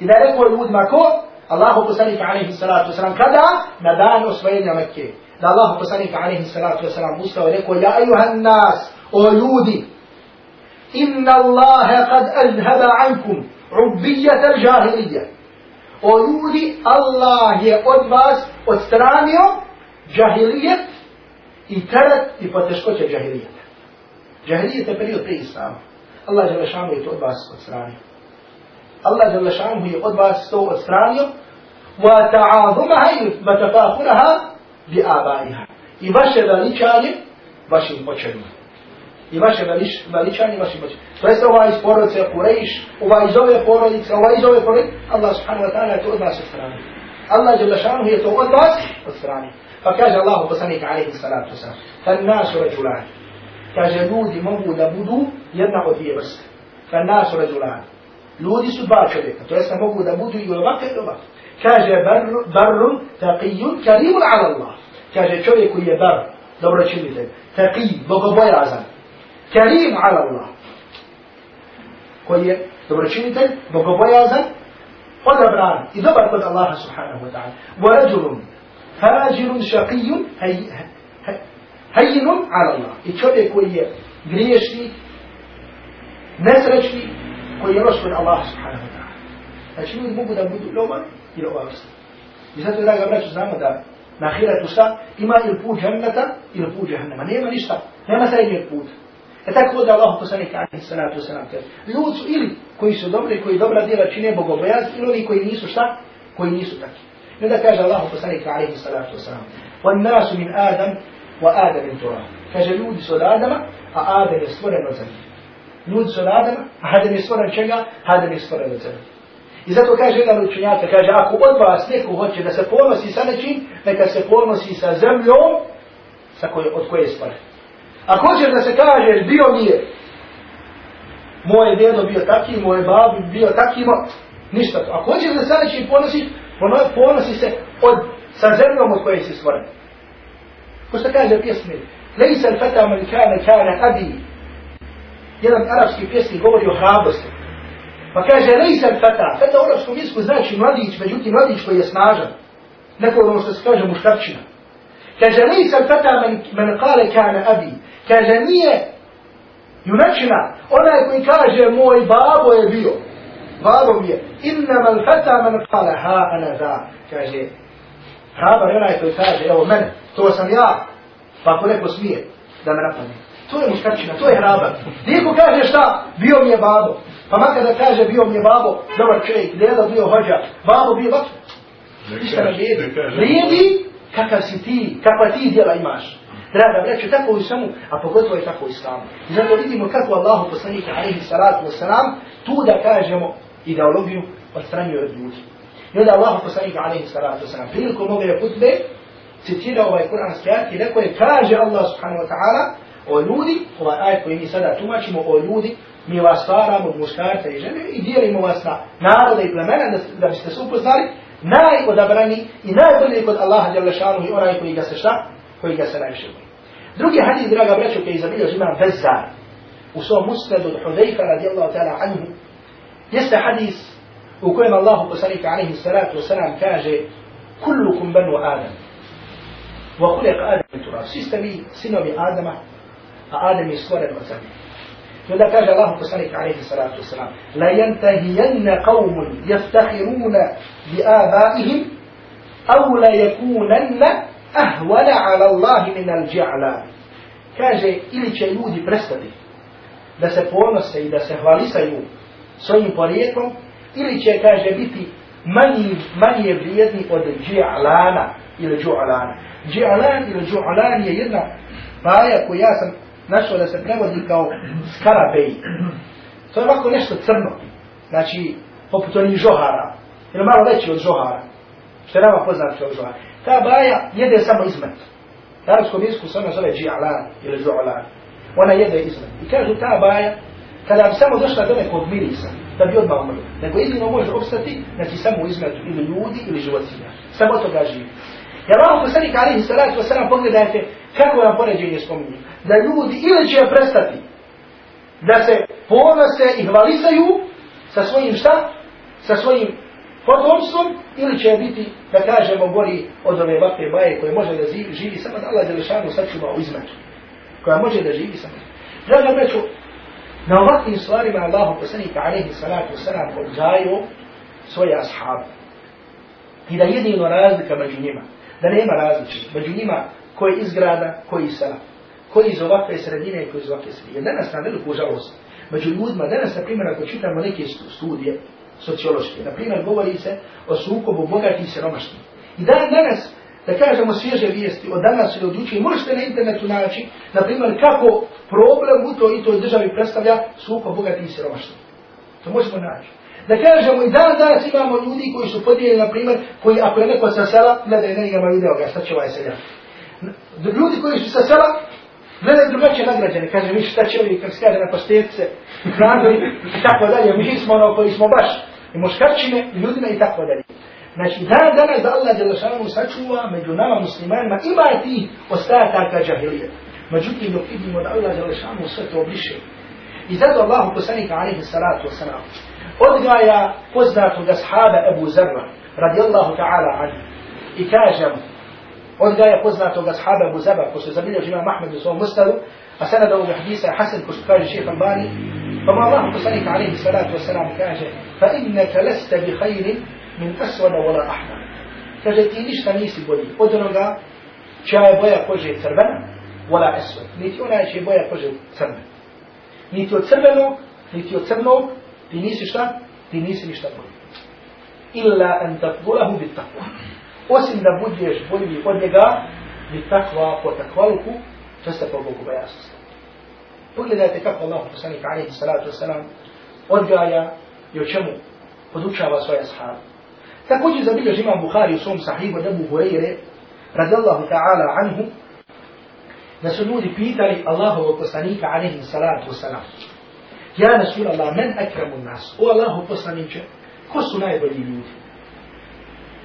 i da rekao ljudima ko الله بسنك عليه الصلاة والسلام. كذا ندان أسوين مكة. لا الله بسنك عليه الصلاة والسلام. مستوى لك يا أيها الناس أولودي إن الله قد أذهب عنكم عبية الجاهلية. أولودي الله يأدباس واسترانيو جاهلية. إترت إفتشكوش جاهلية. جاهلية تبريو تيسام الله جل شانه يتؤد باس واسترانيو Allah jalla šanuhu je od vas to odstranio matafakuraha bi abaiha. I vaše veličanje vašim očevima. I vaše veličanje vašim očevima. To jeste ovaj iz porodice Kurejš, ovaj iz ove porodice, ovaj iz ove porodice, Allah subhanahu wa ta'ala je to od vas odstranio. Allah jalla šanuhu je to od vas odstranio. Pa kaže Allah poslanika alaihi salatu wasalam, nasu rađulani. Kaže ljudi mogu da budu jedna od dvije vrste. Nasu rađulani Ljudi su dva čovjeka, to jest mogu da budu i ovakve i ovakve. Kaže, barrun, taqijun, karimun ala Allah. Kaže, čovjek koji je bar, dobro činite, taqij, bogobojazan, karim ala Allah. Koji je dobročinitelj, bogobojazan, odabran i dobar kod Allaha subhanahu wa ta'ala. Wa rajulun, fađirun, šaqijun, hajinun ala Allah. I čovjek koji je griješni, nesrećni, koji je loš kod Allaha subhanahu wa ta'ala. Znači ljudi mogu da budu loban ili vrsta. I zato je draga braću znamo da na ahiretu šta ima ili put dženneta ili put džennema. Nema ništa. Nema srednjeg puta. E tako da Allah poslanik alaihi salatu wasalam kaže. Ljudi su ili koji su dobri, koji dobra djela čine bogobojaz, ili oni koji nisu šta? Koji nisu taki. I onda kaže Allah poslanik alaihi nasu min Adam, wa Adam min Torah. Kaže ljudi su od Adama, a Adam je stvoren od zemlje. Ljudi su od Adama, a Adam je stvoren čega? Adam je stvoren od zemlje. I zato kaže jedan učenjaka, kaže, ako od vas neko hoće da se ponosi sa nečim, neka se ponosi sa zemljom sa koje, od koje je stvoren. Ako hoćeš da se kaže, bio mi je, moje djedo bio taki, moje babi bio taki, mo, ništa to. Ako hoćeš da se nečim ponosi, ponosi se od, sa zemljom od koje si stvoren. Ko što kaže pjesmi, Lejsa al-fata man kana kana abi. Jedan arapski pjesnik govori o hrabrosti. Pa kaže, lejsa l-fata. Fata u arapskom jeziku znači mladić, međutim mladić koji je snažan. Neko ono što se kaže muškarčina. Kaže, lejsa l-fata man, man kale kana abi. Kaže, nije junačina, onaj koji kaže, moj babo je bio. Babo mi je. Inna man fata man kale ha ana da. Kaže, hrabar je onaj koji kaže, evo mene, to sam ja. Pa ako neko smije da me napadne. To je muškarčina, to je hrabar. Niko kaže šta, bio mi je babo. Pa makar da kaže bio mi je babo, dobar čovjek, deda bio hođa, babo bio babo. Ništa ne vrijedi. Vrijedi kakav si ti, kakva ti djela imaš. Draga breću, tako u samu, a pogotovo je tako u islamu. I zato vidimo kako Allahu poslanika, alaihi salatu wasalam, tu da kažemo ideologiju odstranjuje od ljudi. I onda Allahu poslanika, alaihi salatu wasalam, prilikom ove putbe, citira ovaj kuranski ajat i rekao je, kaže Allah subhanahu wa ta'ala, o ljudi, ovaj ajat koji mi sada tumačimo, o ljudi, mi vas stvaramo od muškarca i žene i dijelimo vas na narode i plemena da, da biste se upoznali, najodabrani i najbolji kod Allaha Đalešanu i onaj koji ga se šta? Koji ga se najviše boji. Drugi hadis, draga braćo, koji je zabilio ima Bezzar u svom musnadu od Hudejfa radijallahu ta'ala anhu, jeste hadis u kojem Allahu poslanika alaihi salatu wasalam kaže kullukum banu Adam min turab. Svi ste vi sinovi Adama, a Adam je stvoren od zemlje. I onda kaže Allah poslanik alaihi salatu wasalam La yantahijanna qawmun yaftahiruna bi abaihim au la yakunanna ahvala ala Allahi min al dja'la Kaže ili će ljudi prestati da se ponose i da se hvalisaju svojim porijekom ili će kaže biti manji, manje vrijedni od dja'lana ili džu'lana. Dja'lan ili džu'lan je jedna baja koju ja sam našao da se prevodi kao skarabej. To je ovako nešto crno. Znači, poput onih žohara. Ili malo veći od žohara. Što je nama poznat od žohara. Ta baja jede samo izmet. U arabskom jeziku se ona zove dži'alan ili žu'alan. Ona jede izmet. I kažu ta baja, kada bi samo došla do nekog mirisa, da bi odmah umrla. Nego jedino može obstati, znači samo izmetu ili ljudi ili životinja. Samo toga živi. Ja vam poslanik alihi salatu wasalam pogledajte kako vam poređenje spominje. Da ljudi ili će prestati da se ponose i hvalisaju sa svojim šta? Sa svojim potomstvom ili će biti, da kažemo, gori od ove vake baje koje može da živi, živi samo da Allah Đelešanu sačuva u izmetu. Koja može da živi samo. Draga breću, na ovakvim stvarima Allah poslanika alaihi salatu wasalam odgajio svoje ashabe. I da jedino razlika među njima da nema različite. Među njima koji iz grada, koji iz sela. Koji iz ovakve sredine i koji iz ovakve sredine. Jer danas na veliku žalost. Među ljudima, danas, na primjer, ako čitamo neke studije sociološke, na primjer, govori se o sukobu bogatih i siromašni. I dan danas, da kažemo svježe vijesti od danas ili od uče, možete na internetu naći, na primjer, kako problem u toj i toj državi predstavlja sukob bogatih i siromašni. To možemo naći. Da kažemo i dan danas imamo ljudi koji su podijeljeni, na primjer, koji ako je neko sa sela, gledaj, ne imamo video ga, šta će ovaj seljak. Ljudi koji su sa sela, Gledaj drugačije nagrađene, kaže mi šta će ovi, kako se kaže na pastirce, hranili i tako dalje, mi smo ono koji smo baš i muškarčine i ljudima i tako dalje. Znači, dan danas da Allah je lašanu sačuva među nama muslimanima, ima ti ostataka džahilije. Međutim, dok vidimo da Allah je lašanu sve to obliše. I zato Allahu poslanika alaihi salatu wasalam odgaja poznatog ashaba Ebu Zerra, radijallahu ta'ala anhu i kaže mu odgaja poznatog ashaba Ebu Zarra ko se zabilja živa Mahmed u svom mustadu a sanada ovog hadisa je Hasan ko što kaže šeha Albani pa mu Allahu poslanika alaihi salatu wasalam kaže fa innaka lasta bi khairin min aswada wala ahmar. Kaže ti ništa nisi bolji od onoga čija je boja kože crvena, wala aswad. Niti ona je boja kože crvena. Niti od crvenog, niti od crnog, ti nisi šta? Ti nisi ništa bolji. Illa an tafdulahu bit takva. Osim da budeš bolji od njega, bit takva po takvaluku, to ste po Bogu bojasnosti. Pogledajte kako Allah poslanik alaihi salatu wasalam odgaja i o čemu podučava svoje ashabi. Također zabilježi imam Bukhari u svom sahibu od Ebu Hureyre, radijallahu ta'ala anhu, da su ljudi pitali Allahovog poslanika, alaihi salatu wasalam, Ja Rasul Allah, men akramu nas, o Allahu poslaniče, ko su najbolji ljudi?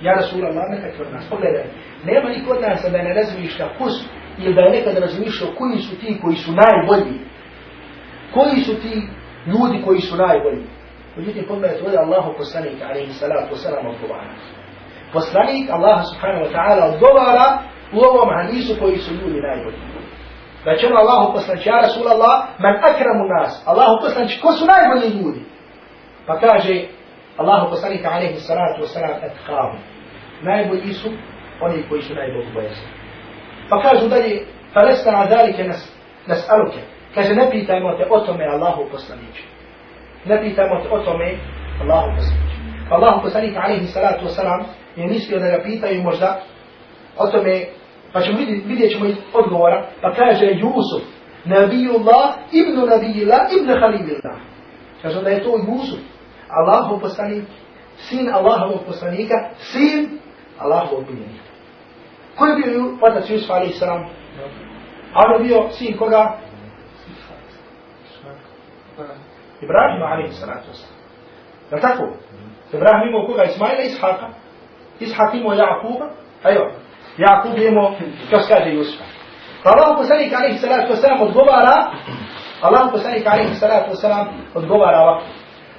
Ja Rasul Allah, men akramu nas, pogledaj, nema niko od nas da ne razmišlja ko su, ili da je nekada razmišljao koji su ti koji su najbolji, koji su ti ljudi koji su najbolji. Međutim, pogledajte ovdje Allahu poslanik, alaihi salatu wasalam, odgovara. Poslanik Allah subhanahu wa ta'ala odgovara u ovom hadisu koji su ljudi najbolji. Ono Allahu poslanik, ja Rasulallah, man akramu nas, Allahu poslanik, ko su najbolji ljudi? Pa kaže Allahu poslanika alaihi salatu wasalam, etkavu. Najbolji su oni koji su najbolji bojasni. Pa kažu dalje, fa lesta na dalike nas, nas aluke. Kaže, ne pitajmo te o tome Allahu poslaniću. ne pitajmo te o tome Allahu poslaniću. Pa Allahu poslanika alaihi salatu wasalam je mislio da ga pitaju možda o tome, pa ćemo vidjeti, vidjet ćemo odgovora, pa kaže Jusuf, nabijullah, ibnu nabijillah, ibnu halilillah. Kaže onda je to Jusuf, Allahu poslanik, sin Allahovog poslanika, sin Allahovog miljenika. Ko je bio otac Jusuf alaihi salam? A on je bio sin koga? Ibrahima alaihi salatu wasalam. Je tako? Ibrahim imao koga Ismaila i Ishaqa. Ishaq imao Jakuba. Ajo, Jakub imao, kao skaže kaže Jusufa. Pa Allah poslanik alaihi salatu wasalam odgovara, Allah poslanik alaihi salatu wasalam odgovara ovako.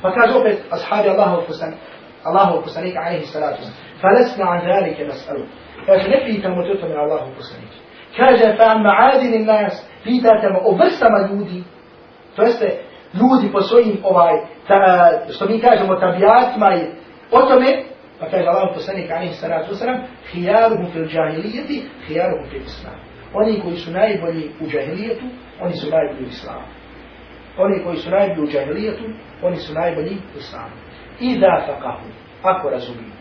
Pa kaže opet, ashabi Allaho kusani, Allaho فكاد أقف أصحابي الله وفسني الله وفسنيك عليه الصلاة والسلام فلسنا عن ذلك نسأله فسنفي تموتت من الله وفسنيك كاجة فعن nas, pita في تاتما ovrstama ljudi to jeste ljudi po svojim ovaj ta, što mi kažemo tabijatima i o tome pa kaže Allah poslanik alejhi salatu wasalam, khiyaruhum fil jahilijati khiyaruhum fil islam oni koji su najbolji u džahilijetu oni su najbolji u islamu oni koji su najbolji u džahilijetu oni su najbolji u islamu i da fakahu ako razumiju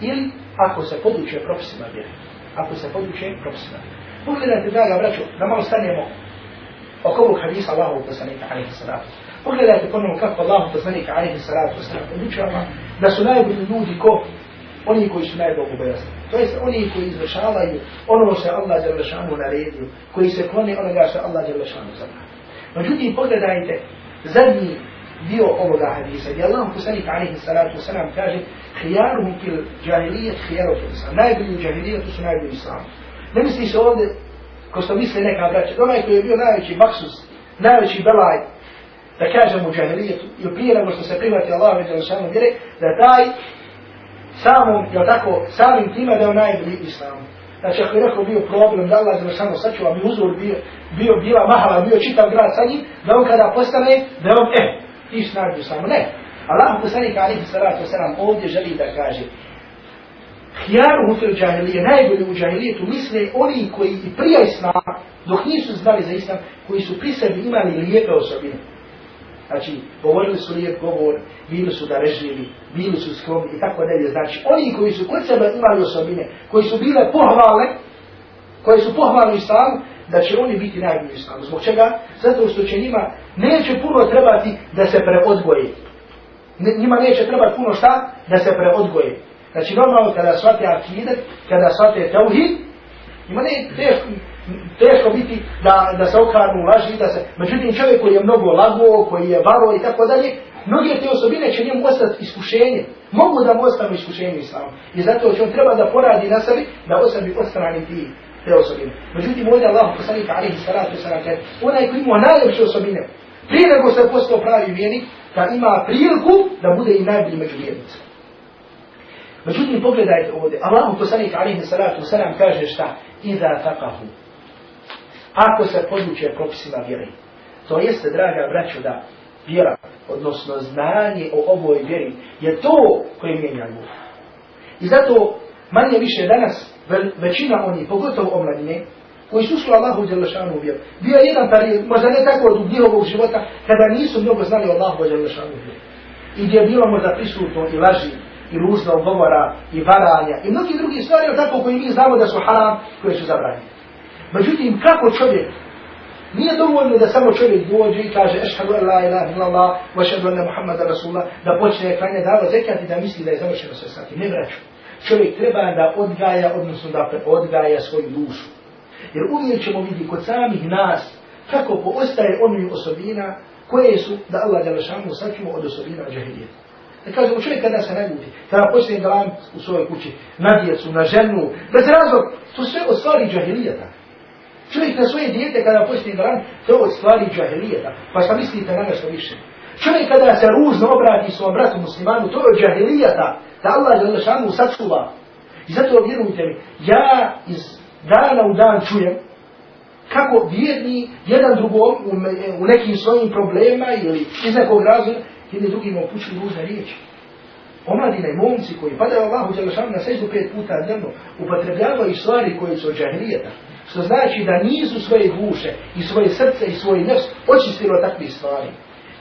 ili ako se poduče propisima vjere ako se poduče propisima pogledajte draga braćo da malo stanemo oko ovog hadisa Allahovog poslanika alaihi salatu Pogledajte ponovno kako Allah poslanik alaihi wasalam podučava da su najbolji ljudi ko oni koji su najbolji bojasni. To jest oni koji izvršavaju ono što je Allah Đalešanu naredio, koji se kloni onoga što je Allah Đalešanu zabrao. Međutim, pogledajte zadnji dio ovoga hadisa, gdje Allah poslanik alaihi salatu wasalam kaže hijaruhum fil džahilijet, hijaruhum fil islam. Najbolji u džahilijetu su najbolji u islamu. Ne misli se ovdje, ko što misle neka braća, onaj koji je bio najveći maksus, najveći belaj, da kažemo džahilijetu, ili prije nego što se prihvati Allah za samom vjere, da taj samom, jel tako, samim tima da je najbolji islam. Znači, ako je neko bio problem, da Allah za samo sačuva, bi uzor bio, bio, bila mahala, bio čitav grad sa njim, da on kada postane, da on, eh, ti snađu samo. Ne. Allah poslanik alihi salatu wasalam ovdje želi da kaže, Hijaru u džahilije, najbolje u džahilijetu, misle oni koji i prije islama, dok nisu znali za islam, koji su pri sebi imali lijepe osobine. Znači, govorili su lijep govor, bili su darežljivi, bili su skromni i tako dalje. Znači, oni koji su kod sebe imali osobine, koji su bile pohvale, koji su pohvalni islamu, da će oni biti najbolji islamu. Zbog čega? Zato što će njima neće puno trebati da se preodgoje. Njima neće trebati puno šta? Da se preodgoje. Znači, normalno kada shvate akidet, kada shvate tauhid, Ima ne teško, teško biti da, da se okranu laži, da se... Međutim, čovjek koji je mnogo lago, koji je varo i tako dalje, mnoge te osobine će njemu ostati iskušenje. Mogu da mu ostanu iskušenje islamu. I zato će on treba da poradi na sebi, da osobi ostrani ti te osobine. Međutim, ovdje Allah poslanik alihi salatu sallam kaže, onaj koji ima najljepše osobine, prije nego se postao pravi vjernik, da ima priliku da bude i najbolji među vjernicama. Međutim, pogledajte ovdje, Allah poslanika alihi salatu sallam kaže šta? Iza taqahu. Ako se poduče propisima vjeri. To jeste, draga braćo, da vjera, odnosno znanje o ovoj vjeri, je to koje mijenja ljubav. I zato manje više danas većina oni, pogotovo omladine, koji su šli Allahu Đelešanu vjeru. Bio je jedan period, možda ne tako od njihovog života, kada nisu mnogo znali Allahu Đelešanu vjeru. I gdje je bilo možda prisutno i laži, i ružnog govora, i varanja, i mnogi drugi stvari, tako koji mi znamo da su haram, koje su zabranjene. Međutim, kako čovjek Nije dovoljno da samo čovjek dođe i kaže ešhadu an la ilaha illallah wa ešhadu anna Muhammada Rasulullah da počne klanje dava zekat i da misli da je završeno sve sati. Ne vraću. Čovjek treba da odgaja, odnosno da odgaja svoju dušu. Jer uvijek ćemo vidjeti kod samih nas kako poostaje onih osobina koje su da Allah Đalešanu sačuva od osobina džahilijeta. E, da kažemo čovjek kada se naljuti, kada počne galam u svojoj kući, na djecu, na ženu, bez razlog, to sve od stvari džahilijeta. Čovjek na svoje dijete kada počne galam, to od stvari džahilijeta. Pa šta mislite na nešto više? Čovjek kada se ružno obrati svom bratu muslimanu, to je od džahilijeta, da Allah Đalešanu sačuva. I zato vjerujte mi, ja iz dana u dan čujem kako vjerni jedan drugom u, u nekim svojim problema ili iz nekog razloga jedni drugima upućuju ružne riječi. Omladina i momci koji padaju Allahu Đelešanu na seždu pet puta dnevno upotrebljavaju stvari koje su od džahrijeta. Što znači da nisu svoje duše i svoje srce i svoj nefs očistilo takvih stvari.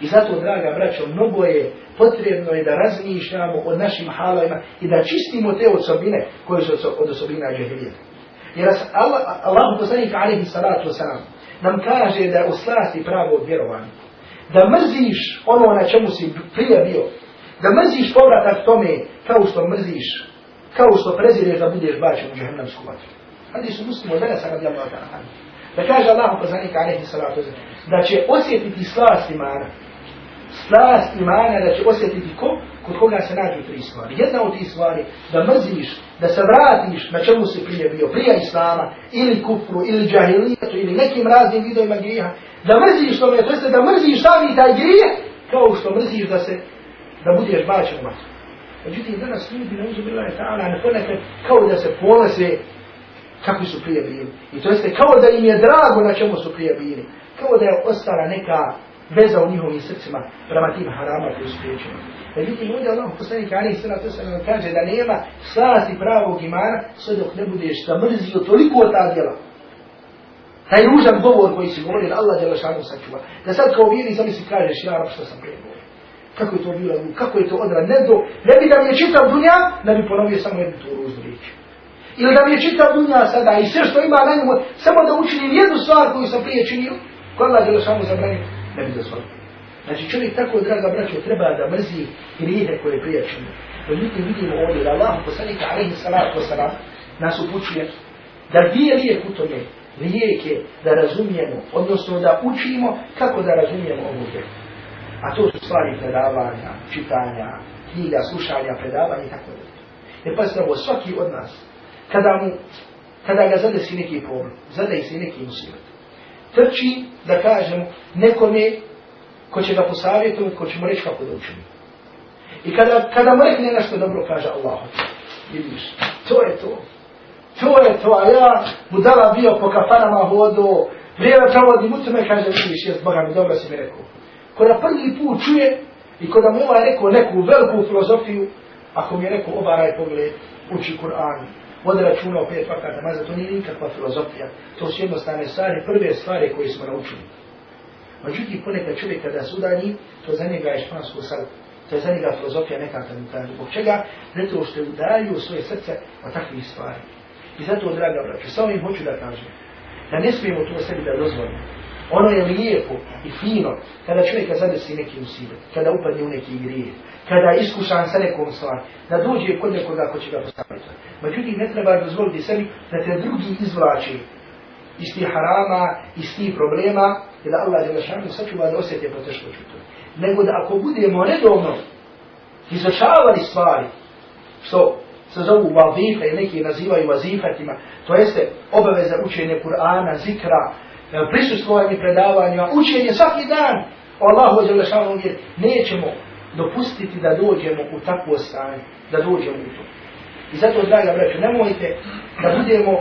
I zato, draga braćo, mnogo je potrebno je da razmišljamo o našim halovima i da čistimo te osobine koje su od osobina džahrijeta. Jer Allah, Allah poslanik alaihi salatu wasalam nam kaže da je u slasti pravo od vjerovanja. Da mrziš ono na čemu si prije bio. Da mrziš povratak tome kao što mrziš, kao što prezireš da budeš bačen u džahnemsku vatru. Hadi su muslimo danas radi Allah ta'ala. Da kaže Allah poslanik alaihi salatu da će osjetiti slast imana. Slast imana da će osjetiti ko? kod koga se nađu tri stvari. Jedna od tih stvari, da mrziš, da se vratiš na čemu si prije bio, prije Islama, ili kufru, ili džahilijetu, ili nekim raznim vidovima grijeha, da mrziš tome, to jeste da mrziš sami taj grijeh, kao što mrziš da se, da budeš bačen u vatru. Međutim, danas ljudi ne uzubila je ta'ala, ne ponekad kao da se ponose kakvi su prije bili. I to jeste kao da im je drago na čemu su prije bili. Kao da je ostala neka veza u njihovim srcima prema tim harama koji su priječeni. Međutim, ovdje Allah poslanik Ali Sala to se kaže da nema slasti pravog imana sve dok ne budeš zamrzio toliko od ta djela. Taj ružan govor koji si govorio, Allah djela šanu sačuva. Da sad kao vjeri zamisli kažeš ja rab što sam prije govorio. Kako je to bilo, kako je to odra, ne do, ne bi da mi je čitav dunja, ne bi ponovio samo jednu tu ružnu riječ. Ili da mi je čitav dunja sada i sve što ima na njemu, samo da učinim jednu stvar koju sam prije činio, koja Allah djela šanu zabranio, ne bi dozvolio. Znači čovjek tako, draga braćo, treba da mrzi grijehe koje prije čini. Međutim, vidimo ovdje da Allah poslanika alaihi salatu wasalam nas upućuje da dvije lijek u tome, lijek je da razumijemo, odnosno da učimo kako da razumijemo ovu vjeru. A to su stvari predavanja, čitanja, knjiga, slušanja, predavanja i tako da. Jer pa ovo, svaki od nas, kada mu, kada ga zadesi neki problem, zadesi neki musibet, trči da kažemo nekome ko će ga posavjetovati, ko će mu reći kako da učini. I kada, kada mu rekne nešto dobro, kaže Allah, vidiš, to je to. To je to, a ja budala bio po kafanama hodo, vrijeme provodim u tome, kaže, vidiš, jes Boga mi dobro si mi rekao. Ko na prvi put čuje, i ko da mu ovaj rekao neku veliku filozofiju, ako mi je rekao, obaraj pogled, uči Kur'an, vode računa o pet vakata, namaza, to nije nikakva filozofija, to su jednostavne stvari, prve stvari koje smo naučili. Međutim, ponekad čovjek kada sudani, to za njega je špansko sad, to je za njega filozofija nekakva kaže. Zbog čega? Zato što je udalju svoje srce od takvih stvari. I zato, draga braća, sa ovim hoću da kažem, da ne smijemo to sebi da dozvolimo. Ono je lijepo i fino kada čovjeka zadesi neki musibet, kada upadne u neki grije, kada je iskušan sa nekom stvari, da dođe kod nekoga ko će ga postaviti. Međutim, ne treba dozvoliti sebi da te drugi izvlači iz tih harama, iz tih problema, i da Allah je lašanu sačuva da osjeti poteškoću to. Nego da ako budemo redovno izučavali stvari, što se zovu vazife i neki nazivaju vazifatima, to jeste obaveza učenja Kur'ana, zikra, prisustvovanje predavanjima, učenje svaki dan o Allahu je lašanu jer nećemo dopustiti da dođemo u takvo stanje, da dođemo u to. I zato, draga braću, nemojte da budemo,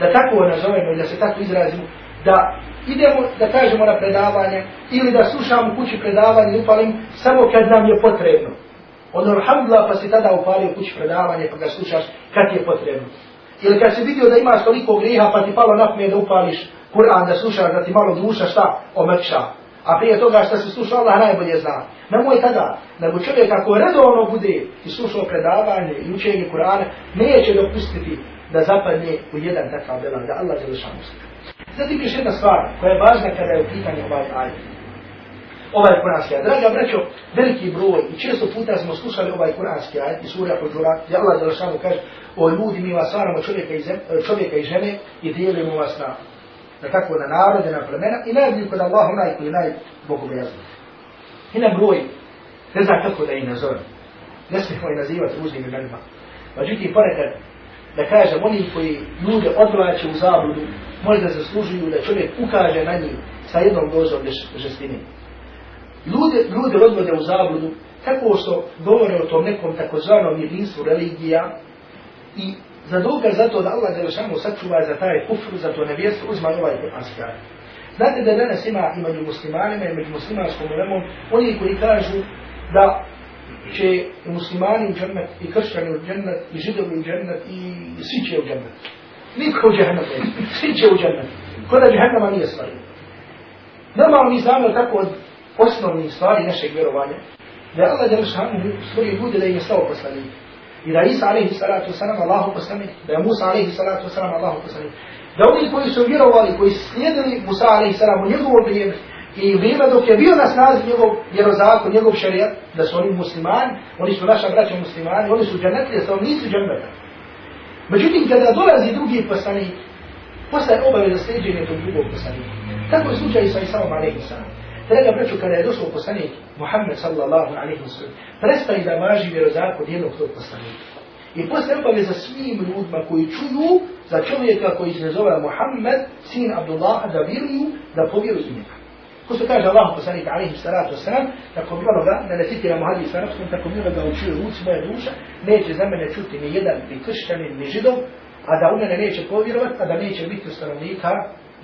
da tako nazovemo i da se tako izrazimo, da idemo, da kažemo na predavanje ili da slušamo kući predavanje i upalim samo kad nam je potrebno. Ono, alhamdulillah, pa si tada upalio kući predavanje pa ga slušaš kad je potrebno. Ili kad si vidio da imaš toliko griha pa ti palo na pamet da upališ Kur'an da slušaš da ti malo duša šta omrkša. A prije toga što se sluša Allah najbolje zna. Nemoj tada, nego čovjek ako redovno bude i slušao predavanje i učenje Kur'ana, neće dopustiti da zapadne u jedan takav belan, da Allah žele šanu se. Zatim još jedna stvar koja je važna kada je u pitanju ovaj ajet. Ovaj kuranski ajet. Draga braćo, veliki broj i često puta smo slušali ovaj kuranski ajet i sura Huđura, gdje Allah žele šanu kaže o ljudi mi vas stvaramo čovjeka i, čovjeka i žene i dijelimo vas na da tako na narode, na plemena i najbolji kod Allah onaj koji je najbogobojazniji. I na broj, ne zna kako da ih nazove. Ne smijemo ih nazivati uznim imenima. Međutim, ponekad, da kažem, oni koji ljude odvraćaju u zabludu, možda zaslužuju da čovjek ukaže na njih sa jednom dozom žestine. Ljude, ljude odvode u zabludu tako što govore o tom nekom takozvanom jedinstvu religija i za dokaz za to da Allah Đelešanu sačuva za taj kufru, za to nevjerstvo, uzma ovaj kuranski ajet. Znate da danas ima i među muslimanima i među muslimanskom ulemom oni koji kažu da će i muslimani u džennet, i kršćani u džennet, i židovi u džennet, i svi će u džennet. Niko u džennet ne, svi će u džennet. Ko da džennama nije stvari. Normalno mi znamo tako od osnovnih stvari našeg vjerovanja, da je Allah Đelešanu stvorio ljude da im je stao poslanik. I da Isa alaihi salatu wasalam Allahu poslanik, da je Musa alaihi salatu wasalam Allahu poslanik. Da oni koji su vjerovali, koji su slijedili Musa alaihi salam u njegovo vrijeme i vrijeme dok je bio na snazi njegov vjerozakon, njegov šarijat, da su oni muslimani, oni su naša braća muslimani, oni su džanetlije, da oni nisu džaneta. Međutim, kada dolazi drugi poslanik, postaje obaveza sljeđenje tog drugog poslanika. Tako je slučaj sa Isaom alaihi salam. Draga braću, kada je došao poslanik Muhammed sallallahu alaihi wa sallam, prestaje da važi vjerozakon jednog tog poslanika. I postaje obaveza svim ljudima koji čuju za čovjeka koji se zove Muhammed, sin Abdullah, da vjeruju, da povjeruju njega. Ko se kaže Allah poslanik alaihi salatu wasalam, tako bilo da ne citira hadis sa arabskom, tako bilo ga učio ruci moja duša, neće za mene čuti ni jedan, ni kršćanin, ni židov, a da u mene neće povjerovat, a da neće biti stanovnika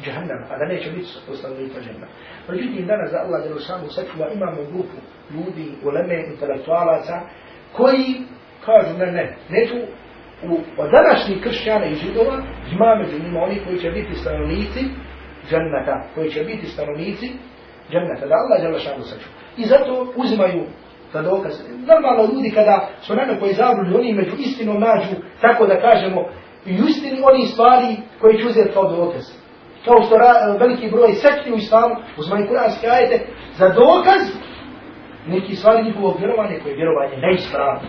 džahannama, a da neće biti stanovnika džahannama. Međutim, danas za Allah Đelešanu sačuva imamo grupu ljudi, uleme, intelektualaca, koji kažu ne, ne, tu u, od današnjih kršćana i židova ima među njima oni koji će biti stanovnici džannata, koji će biti stanovnici džannata, da Allah Đelešanu sačuva. I zato uzimaju za dokaz. Normalno ljudi kada su na nekoj zabludi, oni među istinom nađu, tako da kažemo, i istini oni stvari koji će uzeti kao dokaz kao što ra, veliki broj sekti u islamu, uzmaju kuranske ajete, za dokaz neki stvari njihovog vjerovanja koje je vjerovanje neispravno.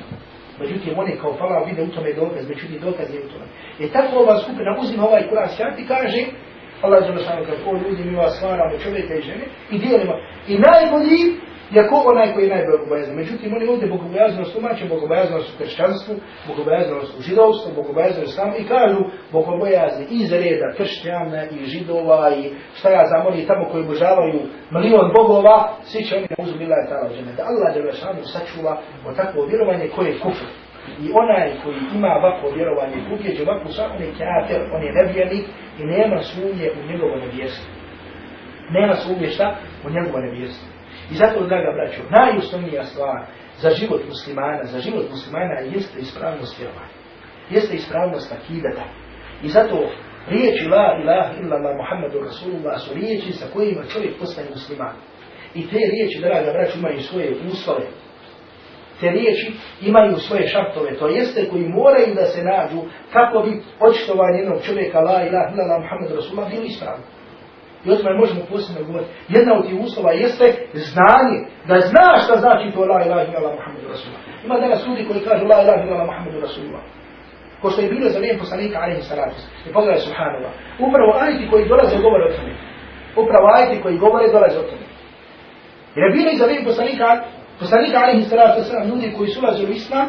Međutim, oni kao fala vide u tome dokaz, međutim dokaz je u tome. I tako ova skupina uzima ovaj kuranski ajete i kaže, Allah je zelo kaže, o ljudi mi vas stvaramo čovjeka i žene i dijelimo. I najbolji Iako onaj koji je najbogobojazan. Međutim, oni ovdje bogobojaznost tumače, bogobojaznost u kršćanstvu, bogobojaznost u židovstvu, bogobojaznost u i kažu bogobojazni iz reda kršćana i židova i šta ja zamoli tamo koji obožavaju milion bogova, svi će oni na uzu bila je tala žene. Da Allah je vešanu sačuva od takvo vjerovanje koje je kufr. I onaj koji ima ovako vjerovanje i ubjeđe ovako sam on je kjater, on je nevjernik i nema sumnje u njegovo nevjestvo. Nema sumnje šta? U njegovo nevjestvo. I zato, draga braćo, najosnovnija stvar za život muslimana, za život muslimana jeste ispravnost vjerovanja. Jeste ispravnost akidata. I zato riječi la ilaha illallah Muhammadu Rasulullah su riječi sa kojima čovjek postane musliman. I te riječi, draga braćo, imaju svoje uslove. Te riječi imaju svoje šartove, to jeste koji moraju da se nađu kako bi očitovanje jednog čovjeka la ilaha illallah Muhammadu Rasulullah bilo ispravno. I o tome možemo posebno govoriti. Jedna od tih uslova jeste znanje, da znaš šta znači to la ilaha illallah Muhammedu Rasulullah. Ima danas ljudi koji kažu la ilaha illallah Muhammedu Rasulullah. Ko što je bilo za vrijeme poslanika alaihi salatu. I pogledaj subhanallah. Upravo ajti koji dolaze govore o tome. Upravo ajti koji govore dolaze o tome. Jer je bilo i za vrijeme poslanika, poslanika alaihi salatu wasalam, ljudi koji su ulazili u islam,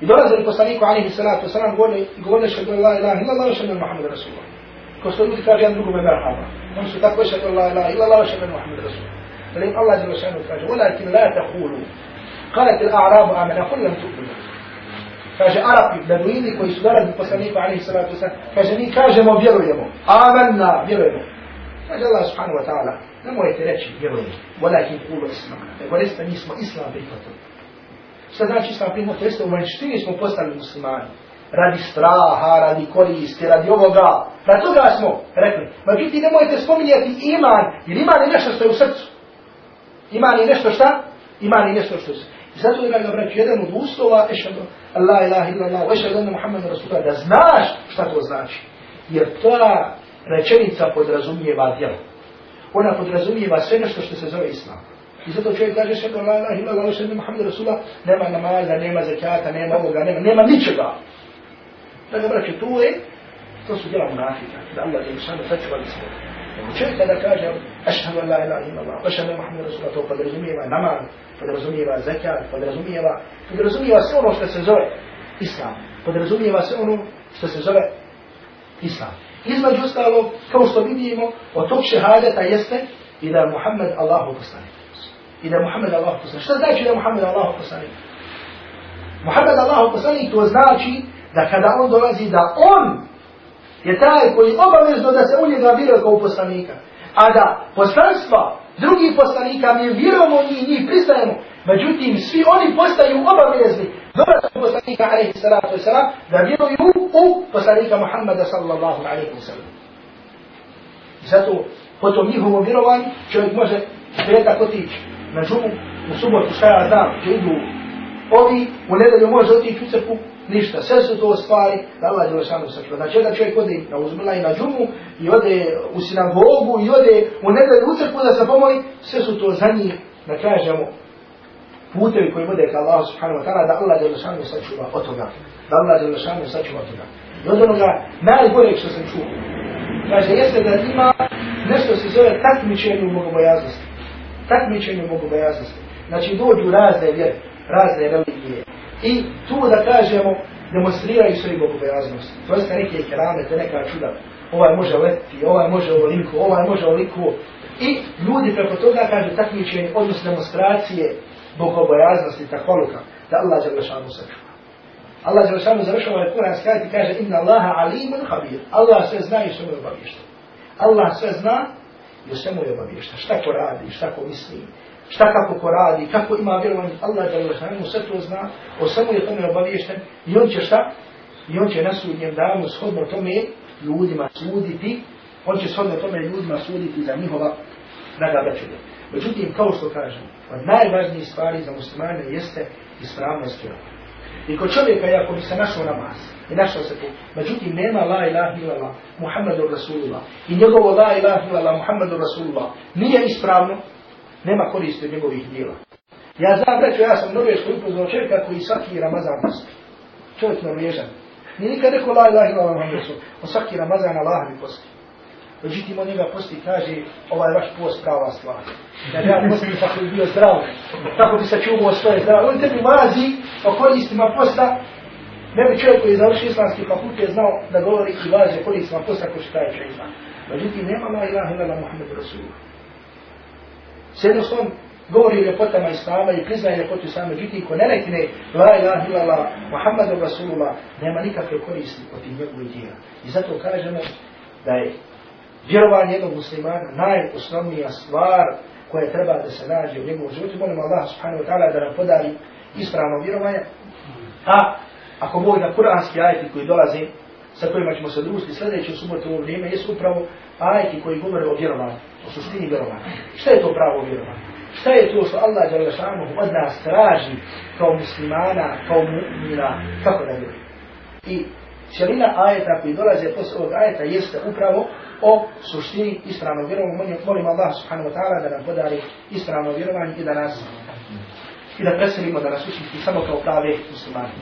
i dolazili poslaniku alaihi salatu wasalam, govorili, govorili šadu la ilaha illallah Muhammedu Rasulullah. Ljudi kaže jedan drugome merhaba. Oni su tako šadu la ilaha illallah wa šadu Muhammedu Rasulullah. Ali im Allah jel šanu kaže, walakin la tahulu. قالت الأعراب آمنا قل لم تؤمنوا kaže Arapi, beduini koji su dolazili poslaniku alaihi salatu wasalam, kaže mi kažemo vjerujemo, amanna, vjerujemo. Kaže Allah subhanahu wa ta'ala, nemojte reći vjerujemo, walakin kulu islam, nego recite mi smo islam prihvatili. Šta znači islam prihvatili? Jeste u vanštini smo postali muslimani. Radi straha, radi koristi, radi ovoga. Na toga smo rekli. Međutim, nemojte spominjati iman, jer iman je nešto što je u srcu. Iman je nešto šta? Iman je nešto što je u srcu. I zato je ga jedan od uslova, ešadu, Allah ilaha illallah, ešadu anna Muhammed Rasulullah, da znaš šta to znači. Jer ta rečenica podrazumijeva djelo. Ona podrazumijeva sve nešto što se zove islam. I zato čovjek kaže šadu Allah ilaha illallah, ešadu anna Muhammed Rasulullah, nema namaza, nema zakata, nema ovoga, nema, nema ničega. Dakle, tu je, to su djela munafika, da Allah je samo sačuvali svoje. Čovjek kada kaže ašhadu an la ilaha illallah, ašhadu Muhammed Rasulullah, to podrazumijeva namaz, podrazumijeva zekat, podrazumijeva, podrazumijeva sve ono što se zove islam, podrazumijeva sve ono što se zove islam. Između ostalog, kao što vidimo, od tog šehadeta jeste i da je Muhammed Allahu poslanik. I da je Muhammed Allahu poslanik. Šta znači da je Muhammed Allahu poslanik? Muhammed Allahu poslanik to znači da kada on dolazi da on je taj koji obavezno da se u njega vjeruje kao poslanika. A da poslanstva drugih poslanika mi vjerujemo i njih pristajemo. Međutim, svi oni postaju obavezni dolazak poslanika alaihi salatu wasalam da vjeruju u poslanika Muhammada sallallahu alaihi wasalam. Zato, po tom njihovom vjerovanju, čovjek može petak otići na džumu, u subotu šta ja znam, gdje idu ovi, u nedelju može otići u crku, ništa, sve su to stvari da Allah je lešanu sačuva. Znači jedan čovjek ode na uzmila i na džumu i ode u sinagogu i ode u nedelju u crkvu da se pomoli, sve su to za njih, da kažemo, putevi koji vode ka Allah subhanahu wa ta'ala, da Allah je lešanu sačuva od toga. Da Allah je lešanu sačuva od toga. I od onoga najgoreg što sam čuo, kaže, jeste da ima nešto se zove takmičenje u bogobojaznosti. Takmičenje u bogobojaznosti. Znači dođu razne vjere, razne religije, i tu da kažemo demonstriraju svoju bogobojaznost. To je neke kerame, to neka čuda. Ovaj može letiti, ovaj može ovoliko, ovaj može ovoliko. I ljudi preko toga kaže takmičenje, odnosno demonstracije bogobojaznosti, takoluka, da Allah će lešanu sačuva. Allah će lešanu završava ovaj Kur'an skajati i kaže Inna Allaha alimun habir. Allah sve zna i sve mu je obavješta. Allah sve zna i sve mu je obavješta. Šta ko radi, šta ko misli, šta kako ko radi, kako ima vjerovanje, Allah je Allah sve to zna, o samo je tome obaviješten i on će šta? I on će na sudnjem danu shodno tome ljudima suditi, on će shodno tome ljudima suditi za njihova nagabraćenja. Međutim, kao što kažem, od najvažnijih stvari za muslimane jeste ispravnost vjerovanja. I kod čovjeka, ako bi se našao namaz, i našao se tu, međutim, nema la ilaha illallah, Muhammedu Rasulullah, i njegovo la ilaha illallah, Muhammedu Rasulullah, nije ispravno, nema koristi od njegovih dijela. Ja znam reći, ja sam norveško upoznao čovjeka koji svaki Ramazan posti. Čovjek norvežan. Nije nikad rekao la ilaha ila Muhammed su. On svaki Ramazan Allah mi posti. Međutim, on njega posti i kaže, ovaj vaš post prava stvar. Da ja postim kako bi bio zdrav, kako bi sačuvao svoje zdrav. On tebi mazi o koristima posta, ne bi čovjek koji je završio islamski fakultet znao da govori i važe koristima posta ko što taj čovjek zna. Međutim, nema la ilaha ila Muhammed Rasulullah. S jednostavno govori o ljepotama Islama i priznaje ljepotu Islama, međutim, ko ne rekne La ilaha illallah, Muhammadu Rasulullah, nema nikakve koristi od tih njegovih djela. I zato kažemo ono da je vjerovanje jednog muslimana najosnovnija stvar koja treba da se nađe u njegovom životu. Molim Allah subhanahu wa ta'ala da nam podari ispravno vjerovanje. A ako Bog da kuranski ajeti koji dolaze, sa kojima ćemo se družiti sljedeće subote u ovo vrijeme, jesu upravo ajeti koji govore o vjerovanju o suštini vjerovanja. Šta je to pravo vjerovanje? Šta je to što Allah Đalešanu od nas traži kao muslimana, kao mu'mina, kako da vjeruje? I cijelina ajeta koji dolaze posle ovog ajeta jeste upravo o suštini ispravnog vjerovanja. Molim Allah subhanahu wa ta'ala da nam podari ispravno vjerovanje i da nas i da preselimo da nas učiniti samo kao prave muslimani.